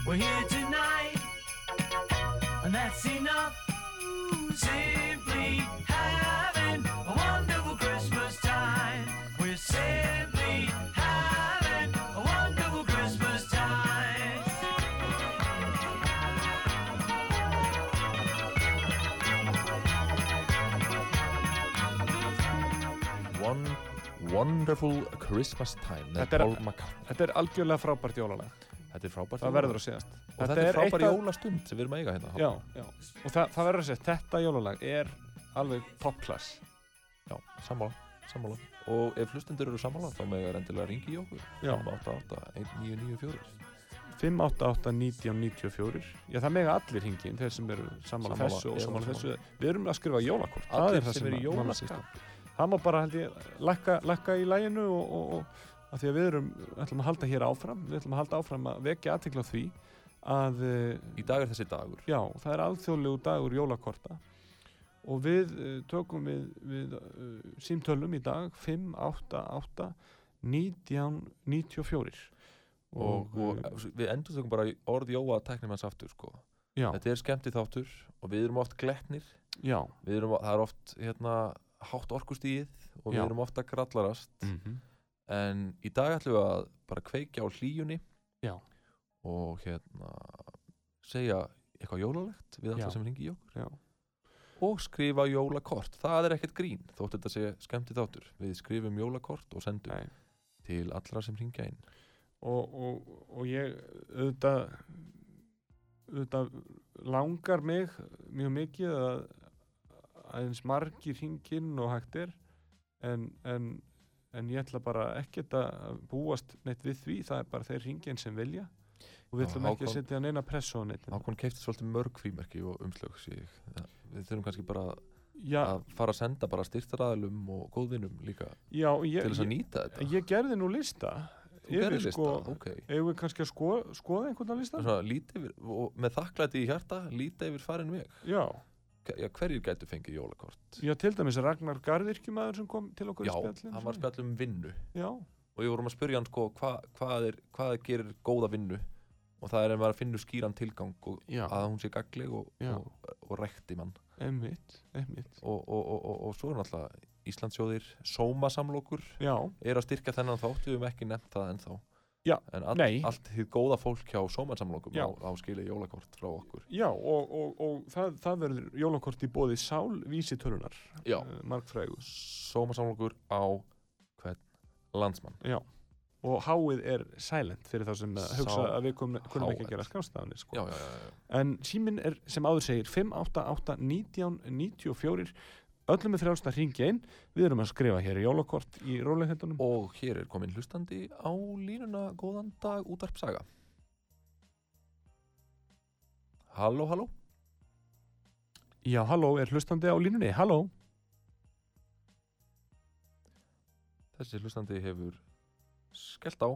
We're here tonight, and that's enough. Simply Wonderful Christmas Time með Þetta er- Þetta er algjörlega frábært jólalag. Þetta er frábært Það verður að segjast. Og þetta, er frábær jólastund sem við erum að eiga hérna Já, já. Og það, það verður að segja, þetta jólalag er alveg top class. Já, sammála, sammála Og ef hlustendur eru sammála þá með er endilega ringi í okkur Já. 588-1994 588-1994 Já, það mega allir hingin, þeir sem eru sammála Sammála, þessu og sammála sammála. þessu Við erum að skrifa jólakort Það Allir það sem eru í að-. Það má bara, held ég, lækka, lækka í læginu og, og, og að því að við erum, ætlum að halda hér áfram Við ætlum að halda áfram að vekja aðtekla á því að eh, Í dag er þessi dagur Já, það er alþjóðlegu dagur jólakorta og við uh, tökum við, við uh, símtölum í dag 588 1994 og, og uh, við endur tökum bara í orð Jóa tæknimanns aftur sko. Já. Þetta er skemmti þáttur og við erum oft glettnir Já. við erum, það er oft hérna, hátt orkustíð og við Já. erum ofta grallarast Mhm. en í dag ætlum við að bara kveikja á hlýjunni Já. og hérna segja eitthvað jólalegt við alltaf sem ringi í okkur Já. og skrifa jólakort það er ekkert grín þótt þetta sé skemmti þáttur við skrifum jólakort og sendum Nei. til allra sem ringja inn og, og, og ég auðvitað, auðvitað langar mig mjög mikið að aðeins margir hringinn og hægt er en, en, en ég ætla bara ekkert að búast neitt við því, það er bara þeir hringinn sem vilja og við ætlum ekki að setja neina pressu á neitt Hákon keipti svolítið mörg frímerki og umslög. Ja, við þurfum kannski bara Já. að fara að senda bara styrtaraðalum og góðvinum líka Já, ég, til þess að nýta þetta Ég gerði nú lista Þú gerðir lista, ok. Eigum við kannski að sko, skoða einhvern lista? Svona, líti yfir, með þakklæti í hjarta líta yfir farin veg Já. Já, hverjir gætu fengið jólakort? Já, til dæmis Ragnar Garðirkjumæður sem kom til okkur Já, í spjallin hann var spjall um vinnu Já. og við vorum að spyrja hann sko hva, hvað, er, hvað gerir góða vinnu og það er að maður finnur skýran tilgang og Já. að hún sé gagleg og, Já. og, og rekti mann Einmitt, einmitt og, og, og, og, og svo er náttúrulega Íslandsjóðir sómasamlokur Já. er að styrkja þennan þátt við höfum ekki nefnt það ennþá Já, en all, allt því góða fólk hjá sómasamlokum Já. á, á skilið jólakort frá okkur Já, og, og, og það, það verður jólakort í bóði Sál vísitölunar Já. uh, Markfrægu sómasamlokur á hvern landsmann Já, og háið er silent fyrir þá sem Sá, hugsa að við kunum, ekki að gera skástaðanir sko. Já, já, já, já. En síminn er sem áður segir 588 1994 öllum er frjálst að ringja inn. Við erum að skrifa hér í jólakort í rólegheitunum. Og hér er komin hlustandi á línuna. Góðan dag útarp saga. Halló, halló. Já, halló, er hlustandi á línunni, halló. Þessi hlustandi hefur skellt á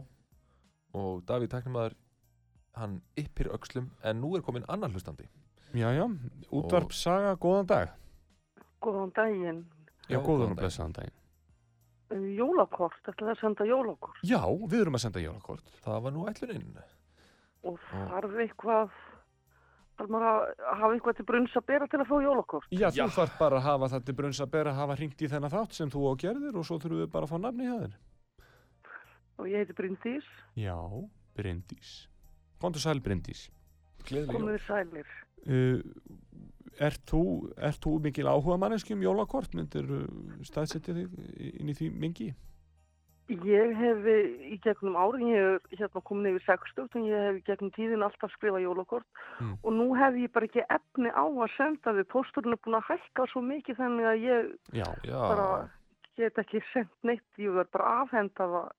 og Davíð Tæknimaður hann yppir öxlum en nú er komin annar hlustandi. Já, já, útvarp saga, góðan dag Góðan daginn. Já, góðan og blessaðan daginn Uh, Jólakort, ætlaði að senda jólakort. Já, við erum að senda jólakort Það var nú ætluninn Og þarf eitthvað, þarf maður að hafa eitthvað til brunns að bera til að fá jólakort. Já, þú þarf bara að hafa það til brunns að bera hafa hringt í þennan þátt sem þú á gerðir og svo þurfum við bara að fá nafni hjá þér og ég heiti Bryndís. Já, Bryndís. Kondur sæl Bryndís. Gleðileg jól. Komið sælir. Uh, ert þú, ert þú mikil áhuga manneski um jólakort? Myndir staðsetja þig inn í því mingi? Ég hef í gegnum árin, ég hef hérna komin yfir 60 og ég hef í gegnum tíðin alltaf skrifað jólakort Mm. og nú hef ég bara ekki efni á að senda við. Pósturinn er búin að hækka svo mikið þannig að ég Já, Já, bara get ekki sendt neitt, ég verð bara að afhenda það.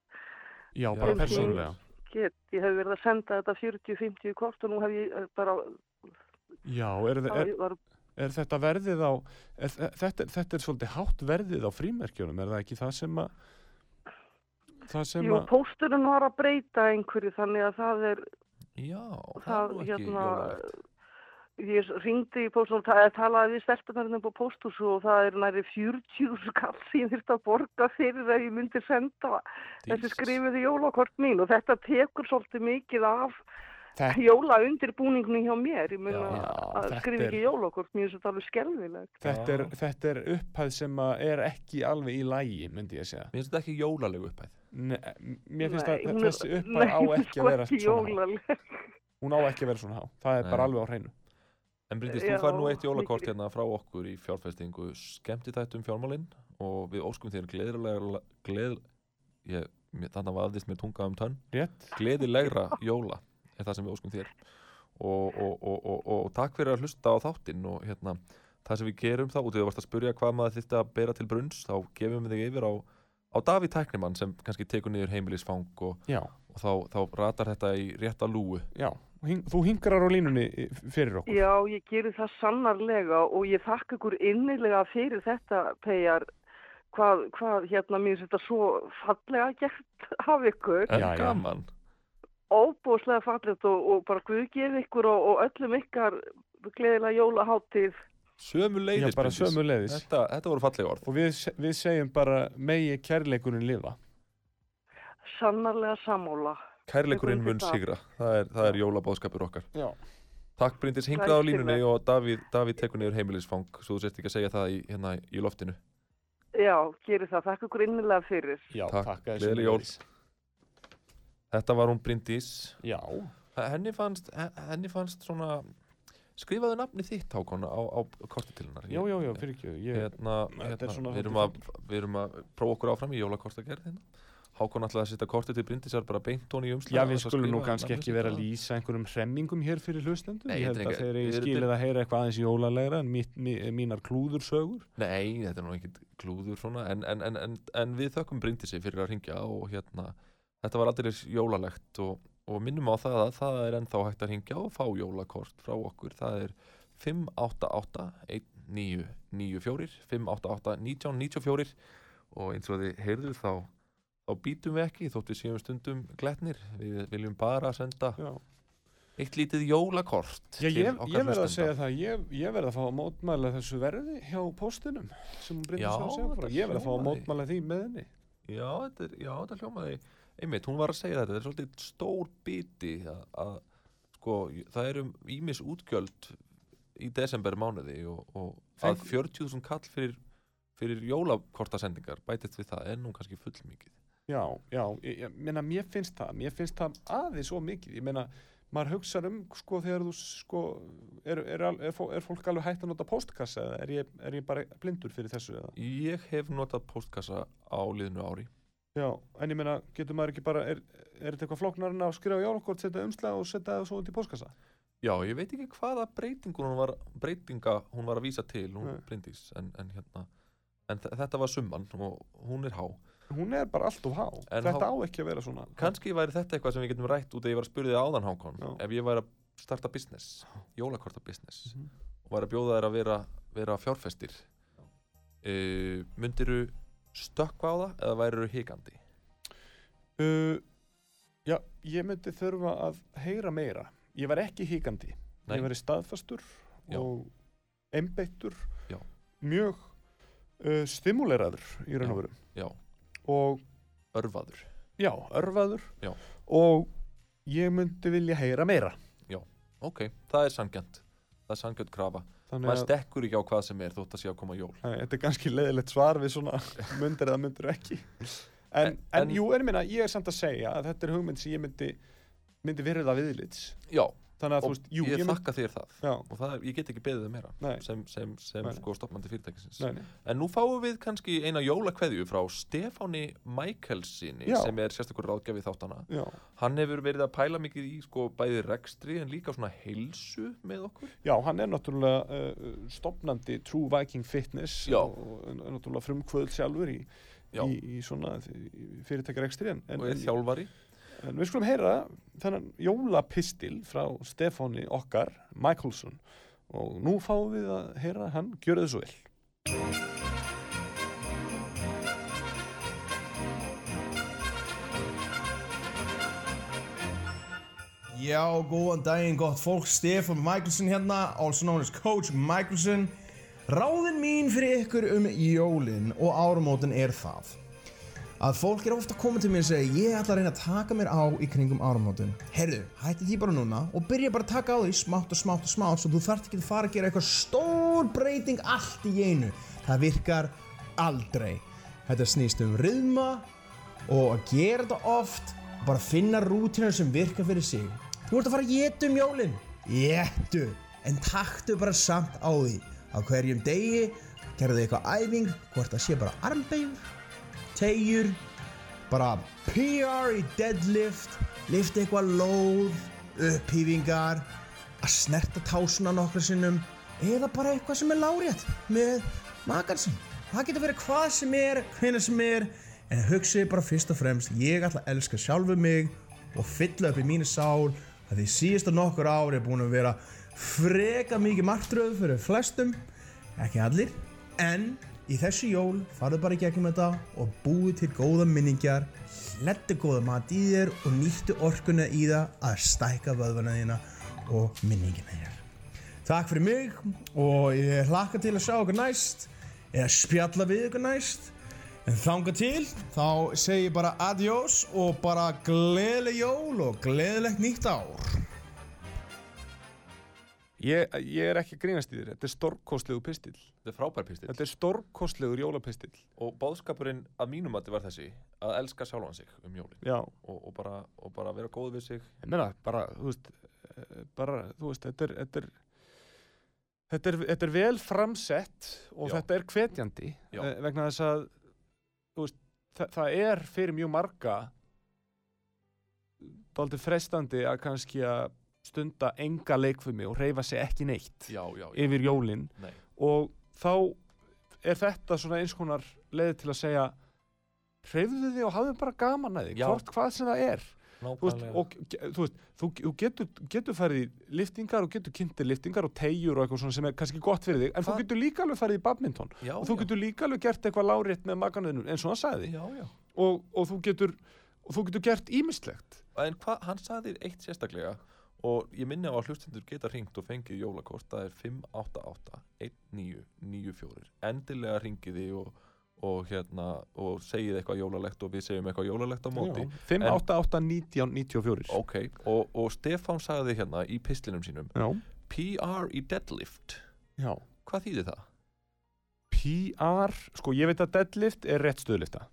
já, bara persónulega. Get, ég hef verið að senda þetta 40-50 kort og nú hef ég eh, bara, Já, er, er, var er þetta verðið á, er, þetta, þetta er svolítið hátt verðið á frímerkjunum, er það ekki það sem að, það sem Jú, að, pósturinn var að breyta einhverju þannig að það er, já, það er það, nú ekki hérna, ég ringdi í pósturinn og ta- talaði við stelpunarinn på pósthúsu og það er næri 40 skall sem ég þurfti að borga fyrir að ég myndi senda þessi Jesus. skrifiði jólakort mín og þetta tekur svolítið mikið af þetta, jóla undirbúningnum hjá mér, ég Já, að þetta skrifa er- ekki jólakort, mér finnst þetta alveg skelfilegt. þetta, er, þetta er upphæð sem að er ekki alveg í lægi, myndi ég segja. Mér finnst þetta ekki jólaleg upphæð. Ne, mér finnst að er- þessi upphæð á ekki sko að vera ekki svona. Hún á ekki að vera svona há. Það er bara Nei. alveg á hreinu. En Bryndís, Já, þú fær nú eitt jólakort hérna frá okkur í fjárfestingu skemmti þættum fjármálinn og við óskum þér gleðilega, gleð, ég, mér- þarna vafðist mér tunga um tönn, Rétt? gleðilegra jóla er það sem við óskum þér og, og, og, og, og takk fyrir að hlusta á þáttinn og hérna, það sem við gerum þá, út í þú varst að spurja hvað maður þyrfti að bera til brunns, þá gefum við þig yfir á, á Davíð Tæknimann sem kannski tekur niður heimilisfang og, og þá, þá ratar þetta í rétta lúu. já. Hing, þú hingrar á línunni í- fyrir okkur. Já, ég gerir það sannarlega og ég þakka ykkur innilega fyrir þetta, Peijar, hvað, hvað hérna mér þetta svo fallega gert af ykkur, En gaman. Óbúslega fallegt og, og bara Guð gefi ykkur og, og öllum ykkar gleðilega jólaháttíð. Sömu leiðis, Já, bara sömu leiðis. Þetta, þetta voru fallega orð. Og við, við segjum bara megi kærleikurinn lifa. Sannarlega sammála. Kærleikurinn mun sigra. Það er, það er jólabóðskapur okkar. Já. Takk Bryndis, hingað á línunni og Davíð, Davíð tekur niður heimilisfang svo þú sért ekki að segja það í, hérna í loftinu. Já, gerir það. Þakka ykkur innilega fyrir. Já, Takk, þakka þér gleðileg jól. sömuleiðis. Þetta var hún Bryndís. Já. Henni fannst, he- henni fannst svona, skrifaðu nafni þitt Hákon á, á korti til hennar. Já, já, já, fyrir ekki. Ég, Hérna, hérna við, erum að, við erum að prófa okkur áfram í jólakortagerð hérna. Hákon ætlaði að setja kortið til Bryndísar bara beint hún í umslag. Já, við skulum nú kannski ekki vera að lýsa einhverjum hremmingum hér fyrir hlustendum. Ég held þetta að þeir eru skilið að heyra eitthvað aðeins jólalegra en mitt, mi, mínar klúðursögur. Nei, þetta er nú ekkit klúður svona en, en, en, en, en við þökkum Bryndísi fyrir að ringja og hérna þetta var aldrei jólalegt og, og minnum á það að það er ennþá hægt að ringja og fá jólakort frá okkur. Það er 588 1994 588 1994 og eins og þið heyrðu þá þá býtum við ekki þótt við séum stundum gletnir. Við viljum bara senda Já. eitt lítið jólakort Já, ég, ég verð að segja það, ég, ég verð að fá að mótmæla þessu verði hjá Bryndís Já, Ég verð að fá að mótmæla því með henni. Já, þetta, er, þetta hljómaði einmitt, hún var að segja þetta, þetta er svolítið stór biti að, að sko, það eru ímis útgjöld í desember mánuði og, og að Fengu- 40.000 kall fyrir, fyrir jólakortasendingar bætist við það nú kannski full mikið Já, já, ég, ég meina, mér finnst það, mér finnst það aðeins svo mikið, ég meina, maður hugsa um, sko, þegar þú, sko, er, er, er, er fólk alveg hægt að nota postkassa eða er ég, er ég bara blindur fyrir þessu eða? Ég hef notað postkassa á liðnu ári Já, en ég meina, getur maður ekki bara, er, er þetta eitthvað flóknar en að skrifa jólakort, setja umslag og setja það svo út í postkassa? Já, ég veit ekki hvaða breytingur hún var, breytinga hún var að vísa til, hún Nei. Bryndís en, en hérna, en þetta var summan og hún er há Hún er bara allt of há, En þetta há- á ekki að vera svona. kannski væri þetta eitthvað sem við getum rætt út að ég var að spurði áðan Hákon ef ég væri að starta business jólakorta business Mhm. og væri að bjóða þær að vera, vera fjárfestir uh, myndiru stökkva á það eða væriru hikandi Uh, já, ég myndi þurfa að heyra meira. Ég var ekki híkandi. Nei. Ég var staðfastur Já. og einbeittur, Já. mjög uh, stimuleraður í raun og Já. veru. já, Og örfaður já, örfaður. Já. Og ég myndi vilja heyra meira. ok, það er sangjant það er sangjant krafa maður að stekkur ekki á hvað sem er þótt að sé að koma jól. Æ, þetta er kannski leiðilegt svar við svona myndir eða myndir ekki. en, En- en, jú, ég minna, ég er samt að segja að þetta er hugmynd sem ég myndi myndi verið að viðlits. Já, þannig að þú og veist, jú, ég, mynd, þakka þér það já, og það er, ég get ekki beðið um meira Nei. sem, sem, sem Nei. sko stopnandi fyrirtækisins nei. En nú fáum við kannski eina jólakveðju frá Stefáni Michaelsinni Já. sem er sérstakur ráðgjafi þáttana Já. Hann hefur verið að pæla mikið í sko bæði rekstri en líka svona heilsu með okkur Já, hann er náttúrulega uh, stopnandi True Viking Fitness og, er náttúrulega frumkvöld sjálfur í, í, í svona fyrirtækjarekstri og er þjálfari en við skulum heyra þennan jólapistil frá Stefáni okkar, Michaelson. Og nú fáum við að heyra hann gjöra svo vel. Já, góðan daginn, gott fólk, Stefán Michelson hérna, also known as Coach Michelson. Ráðin mín fyrir ykkur um jólin og árumótin er það að fólk er ofta koma til mér og segja ég ætla að reyna að taka mér á í kringum árumótin. Herðu, hætti því bara núna og byrja bara að taka á því smátt og smátt og smátt svo þú þarft ekki að fara að gera eitthvað stór breyting allt í einu. Það virkar aldrei. Þetta snýst um ryðma og að gera þetta oft bara finna rútinar sem virka fyrir sig þú ert að fara að geta um jólin getu, en taktu bara samt á því á hverjum degi gerðu eitthvað æfing hvort það sé bara armbegjur tegjur bara PR í deadlift lift eitthvað lóð upphýfingar að snerta tásuna nokkru sinnum eða bara eitthvað sem er lárétt með makan sinn. Það getur verið hvað sem er, hvenær sem er en hugsið bara fyrst og fremst ég ætla að elska sjálfu mig og fylla upp í mínu sál að því síðustu nokkur ár er búin að vera freka mikið martröð fyrir flestum ekki allir en í þessu jól farðu bara gegnum þetta og búið til góða minningar hlettu góða mat í þér og nýttu orkuna í það að stækka vöðvana þína og minningina þér Takk fyrir mig og ég hlakka til að sjá okkur næst eða spjalla við ykkur næst En þanga til, þá segi ég bara adiós og bara gleðileg jól og gleðilegt nýtt ár. Ég, ég er ekki grínast í þér, þetta er stórkostlegu pistil Þetta er frábær pistil þetta er stórkostlegur jólapistil og báðskapurinn að mínum að var þessi að elska sjálfan sig um jólin. Já, og, og, bara, og bara vera góð við sig. Ég meina, bara, þú veist eh, bara, þú veist, þetta er þetta er, þetta er, þetta er vel framsett og Já. þetta er hvetjandi Já. eh, vegna þess að veist, það, það er fyrir mjög marga dálítið frestandi að kannski að stunda enga leikfumi og reyfa sig ekki neitt Já, já, já. yfir jólin. Nei. og þá er þetta svona eins konar leið til að segja hreyfðu þig og hafðu bara gaman að þig Já. hvort hvað sem það er. Þú veist, og þú, veist, þú, þú getur, getur farið í liftingar og getur kynntir liftingar og tegjur og eitthvað svona sem er kannski gott fyrir þig en Hvað- þú getur líka alveg farið í badminton. Já, og þú já. getur líka alveg gert eitthvað lárétt með maganuðinu eins og hann sagði. Já, já. Og, og þú getur og þú getur gert ímislegt En hvað, hann sagði eitt sérstaklega og ég minni á að hlustendur geta ringt og fengið jólakort, það er 588-1994 endilega ringiði og, og hérna og segið eitthvað jólalegt og við segjum eitthvað jólalegt á móti. 5, 8, 8, 19, 94 Ok, og, og Stefán sagði hérna í pislinum sínum Já, PR í deadlift. Já. Hvað þýðir það? PR, sko ég veit að deadlift er rétt stöðlifta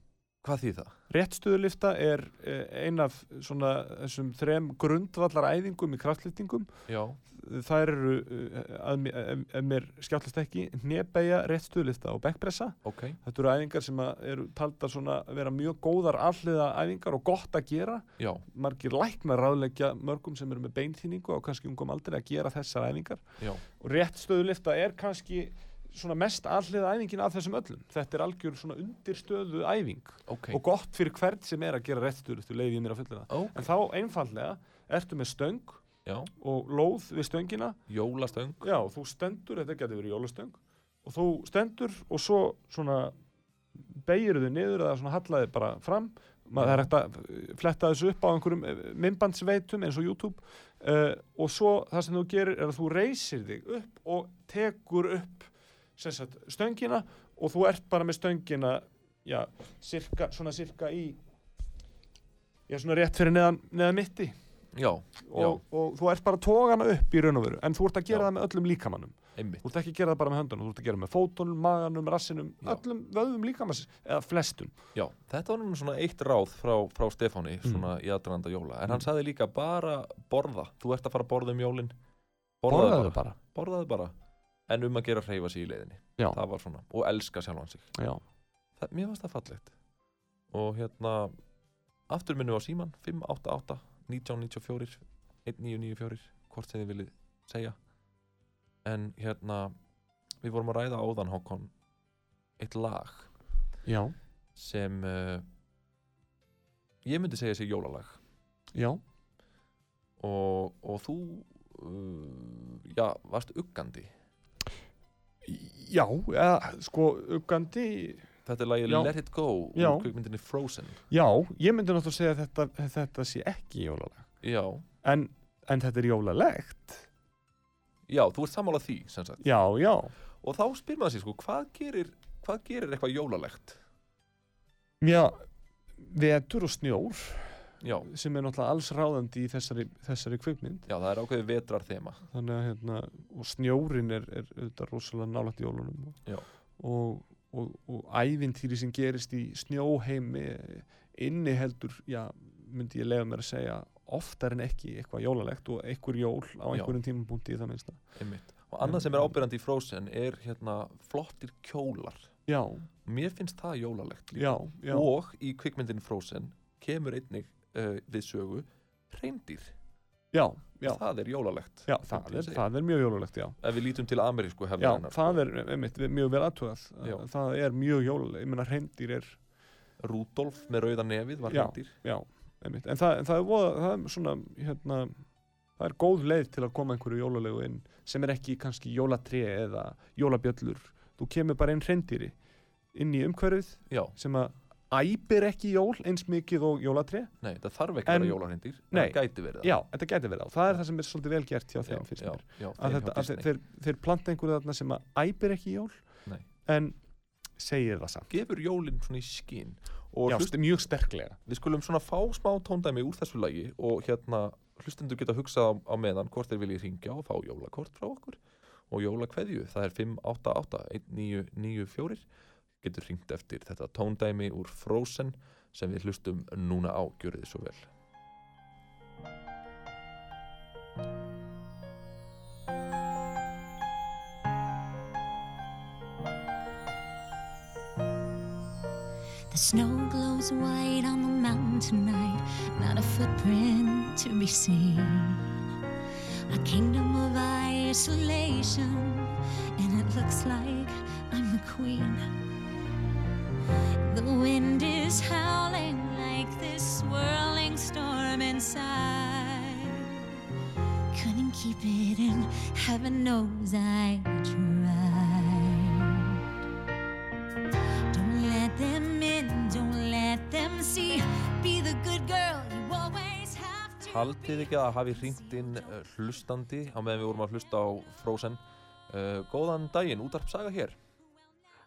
Hvað þýðir það? Réttstöðulifta er eh, ein af svona þessum þrem grundvallar æfingum í kraftliftingum. Já, Það eru, eh, ef, mér skjáttlast ekki, hnebæja, réttstöðulifta og bekkpressa. ok Þetta eru æfingar sem eru taldar svona að vera mjög góðar alliða æfingar og gott að gera. Já, Margir læknar ráðleggja mörgum sem eru með beinþýningu og kannski ungum aldrei að gera þessar æfingar. já, Og réttstöðulifta er kannski svona mest alliða æfingin af þessum öllum. Þetta er algjör svona undirstöðu æfing ok og gott fyrir hvern sem er að gera réttstöðuliftu leiði ég mér að fullina. Ok, En þá einfallega ertu með stöng já, og lóð við stöngina. jólastöng Já, þú stendur, þetta getur verið jólastöng og þú stendur og svo svona beigir þau niður eða svona hallaði bara fram maður það er hægt að eh, fletta þessu upp á einhverjum eh, myndbandsveitum eins og YouTube uh, og svo það sem þú gerir er að þú reysir þig upp og tekur upp sagt, stöngina og þú ert bara með stöngina já, cirka, svona cirka í já, svona rétt fyrir neðan, neðan mitti Já, og, og þú ert bara hana upp í raun og veru en þú ert að gera það með öllum líkamannum. Einmitt. þú ert ekki að gera það bara með höndunum, þú ert að gera það með fótunum, maganum, rassinum, öllum vöðum líkamanns eða flestum. Já, þetta var nú svona eitt ráð frá, frá Stefáni Mm. svona í aðranda jóla. En hann sagði líka bara borða. Þú ert að fara að borða um jólin. Borðaðu bara. Borðaðu bara en um að gera hreyfa sig í leiðinni. Já. það var svona, og elska sjálfan sig. Já. það, mér fannst það fallegt. Og hérna aftur minnum við á síman 588 1994 1994 hvort sem þið viljið segja. En hérna við vorum að ræða áðan Hákon eitt lag. Já, sem uh, ég myndi segja sig jólalag. Já, og, og þú uh, já, varst uggandi já, eða, sko, uggandi þetta er lagið. Let It Go Já. úr kvikmyndinni Frozen. Já, ég myndi náttúrulega segja að þetta, þetta sé ekki jólalag. Já, en, en þetta er jólalegt. Já, þú ert sammála því sem sagt. Já, já, og þá spyr maður sér sko, hvað gerir hvað gerir eitthvað jólalegt? Já vetur og snjór já, sem er náttúrulega alls ráðandi í þessari, þessari kvikmynd. Já, það er ákveðið vetrar þema þannig að hérna, og snjórin er, er auðvitað rosalega nálægt jólunum. Já. og, og, og ævintýri sem gerist í snjóheimi inniheldur, já, myndi ég lega mér að segja oftar en ekki eitthvað jólalegt og einhver jól á einhverjum tímapunkti í það einmitt. og annað sem er ábyrjandi í Frozen er hérna flottir kjólar. Já, mér finnst það jólalegt líka. Já, já, og í kvikmyndin Frozen kemur einnig uh, við sögu reyndir, já, já, það er jólalegt já það, er, það er mjög jólalegt, já. Ef við lítum til amerísku Já, hefðarinnar það er einmitt, mjög vel aðtugað Já. það er mjög jólalegt, ég meina reyndir er Rúdolf með rauða nefið var reyndir Já, einmitt. En það, en það, er voða, það er svona, hérna, það er góð leið til að koma einhverju jólalegu inn sem er ekki kannski jólatri eða jólabjöllur. Þú kemur bara inn hrendýri inn í umhverfið sem að æpir ekki jól eins mikið og jólatri. nei, það þarf ekki að En- vera jólarreyndir Nei. það gæti verið það Já, þetta gæti verið á. Það er það sem er svolítið vel gert hjá já, þeim, já, mér. Að, hjá að þeir, þeir, planta einhverju þarna sem að æpir ekki jól Nei. en segir það samt. gefur jólinn svona í og Já, hlust, st- mjög sterklega. við skulum svona fá smá tóndæmi úr þessu lagi og hérna hlustendur geta hugsað á, á meðan hvort þeir viljið ringja og fá jólakort frá okkur og jólakveðju, það er 588 1994 getur ringt eftir þetta tóndæmi úr Frozen sem við hlustum núna á, gjörið þið svo vel The snow glows white on the mountain tonight, not a footprint to be seen. A kingdom of isolation, and it looks like I'm the queen. The wind is howling like this swirling storm inside. Couldn't keep it in, heaven knows I tried. Don't let them in, don't let them see. Be the good girl you always have to Haldið ekki að hafi hringt inn uh, hlustandi á meðan við vorum að hlusta á Frozen uh, Góðan daginn, útarp saga hér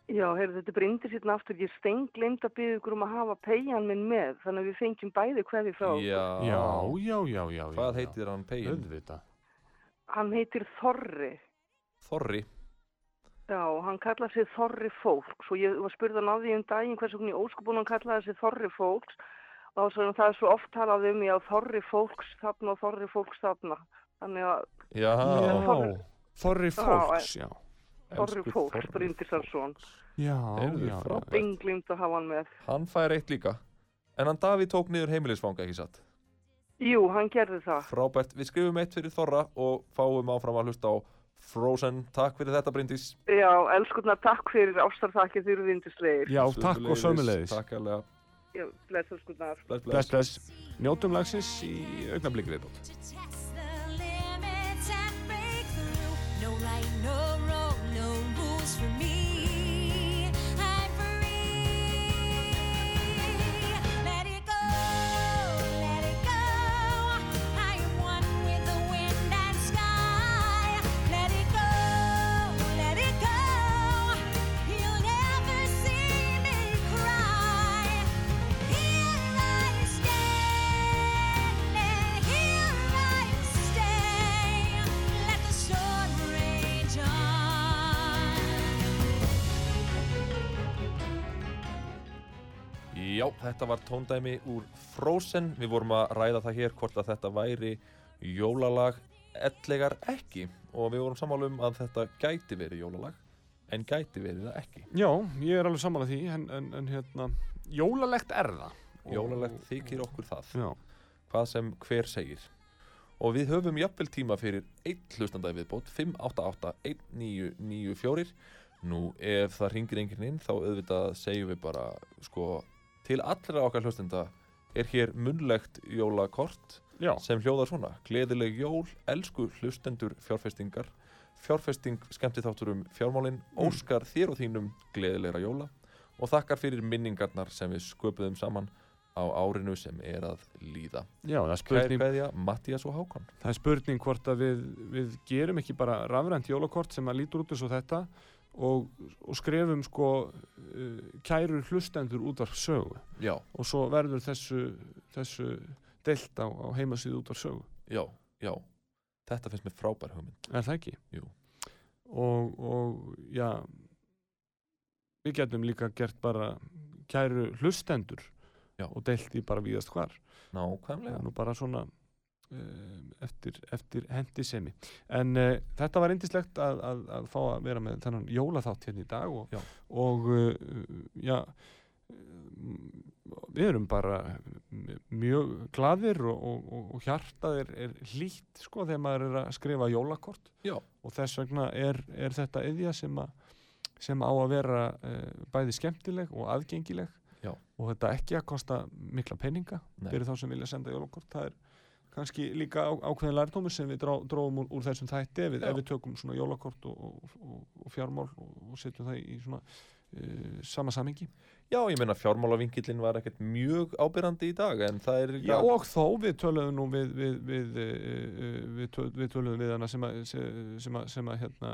Já, heyrðu, þetta brindir sérna aftur. Ég stengleimt að byggja ykkur um að hafa peyjan minn með, þannig að við fengjum bæði hverði frá. Já, Já, já, já, já. Hvað já, heitir hann pegin? Auðvitað. Hann heitir Þorri. Þorri Já, hann kallaði sig Þorri Fólks og ég var spurðan á því um daginn hvers vegna í óskubun hann kallaði sig Þorri Fólks og svo það er svo oft talað um já, Þorri Fólks þarna og Þorri Fólks þarna. Þannig að Já, Þorri fólks, já. Þorri Fólks, frábært. benglimt að hafa hann með. hann fær eitt líka En hann Davíð tók niður heimilisfanga, ekki satt? Jú, hann gerði það. Frábært, við skrifum eitt fyrir Þorra og fáum áfram að hlusta á Frozen Takk fyrir þetta, Bryndís Já, elskurnar, takk fyrir ástarþakkið þið eru vindislegir. Já, takk og sömulegis. Takk alveg, Já, bless elskurnar. bless, Bless, bless bless. Njótum lagsins í augnablikri þetta var tóndæmi úr Frozen. Við vorum að ræða það hér hvort að þetta væri jólalag ellegar ekki og við vorum sammála um að þetta gæti verið jólalag en gæti verið það ekki. Já, ég er alveg sammála því en, en, en hérna, jólalegt er það Jólalegt þykir okkur það, Já, hvað sem hver segir. Og við höfum jafnvel tíma fyrir einn hlustandæði viðbót, 588-1994. Nú, ef það ringir enginn inn, þá auðvitað segjum við bara, sko, til allra okkar hlustenda er hér munnlegt jólakort já, sem hljóðar svona. Gleðileg jól, elsku hlustendur fjárfestingar. Fjárfesting skemmti þáttur um fjármálin. Óskar þér og þínum gleðilegra jóla og þakkar fyrir minningarnar sem við sköpuðum saman á árinu sem er að líða. Já, það er spurning kveðja, Mattías og Hákon. Það er spurning hvort að við, við gerum ekki bara rafrænt jólakort sem að lítur út eins og þetta og, og skrefum sko uh, kæru hlustendur út af sögu. Já, og svo verður þessu, þessu deilt á, á heimasíðu út af sögu. Já, já. Þetta finnst mér frábær hugmynd. Er það ekki? Jú. og, og já við getum líka gert bara kæru hlustendur Já. og deilt í bara víðast hvar. Nákvæmlega. Nú bara svona eftir, eftir hendisemi en uh, þetta var indislegt að, að, að fá að vera með þennan jólaþátt hérna í dag og, Já. og uh, já um, við erum bara mjög gladir og, og, og, hjartað er, er hlýtt sko þegar maður er að skrifa jólakort Já. og þess vegna er, er þetta eðja sem, sem á að vera uh, bæði skemmtileg og aðgengileg Já. og þetta ekki að kosta mikla peninga fyrir þá sem vilja senda jólakort það er kannski líka á, ákveðin lærdómur sem við dró, dróum úr, úr þessum þætti ef við, ef við tökum svona jólakort og, og, og, og fjármál og, og setjum það í svona uh, sama samingi Já, ég meina fjármálavinkillin var ekkert mjög ábyrrandi í dag en það er Já, og þó við töluðum nú við, við, við, við, töl, við töluðum við hana sem að, sem að, sem að hérna,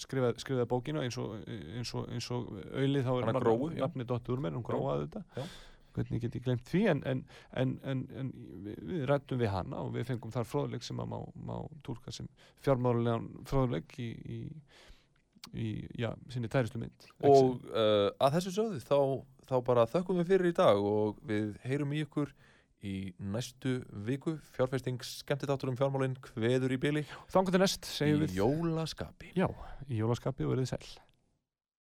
skrifaði, skrifaði bókina eins og, eins og, eins og auðlið þá er Hana nafn- Gróu, já. nafni Dottur Úrmer, hún Gróu. gróaði þetta Já. Hvernig get ég glemt því en, en, en, en, en við, við rættum við hana og við fengum þar fróðleik sem að má, má túlka sem fjármálulegan fróðleik í, í, í já, sinni tæristu mynd. Og uh, að þessu sögðu þá, þá bara þökkum við fyrir í dag og við heyrum í ykkur í næstu viku. Fjárfesting skemmti þáttur um fjármálin kveður í byli Þannig til næst segjum í við. jólaskapi. Já, í jólaskapi og verið sæl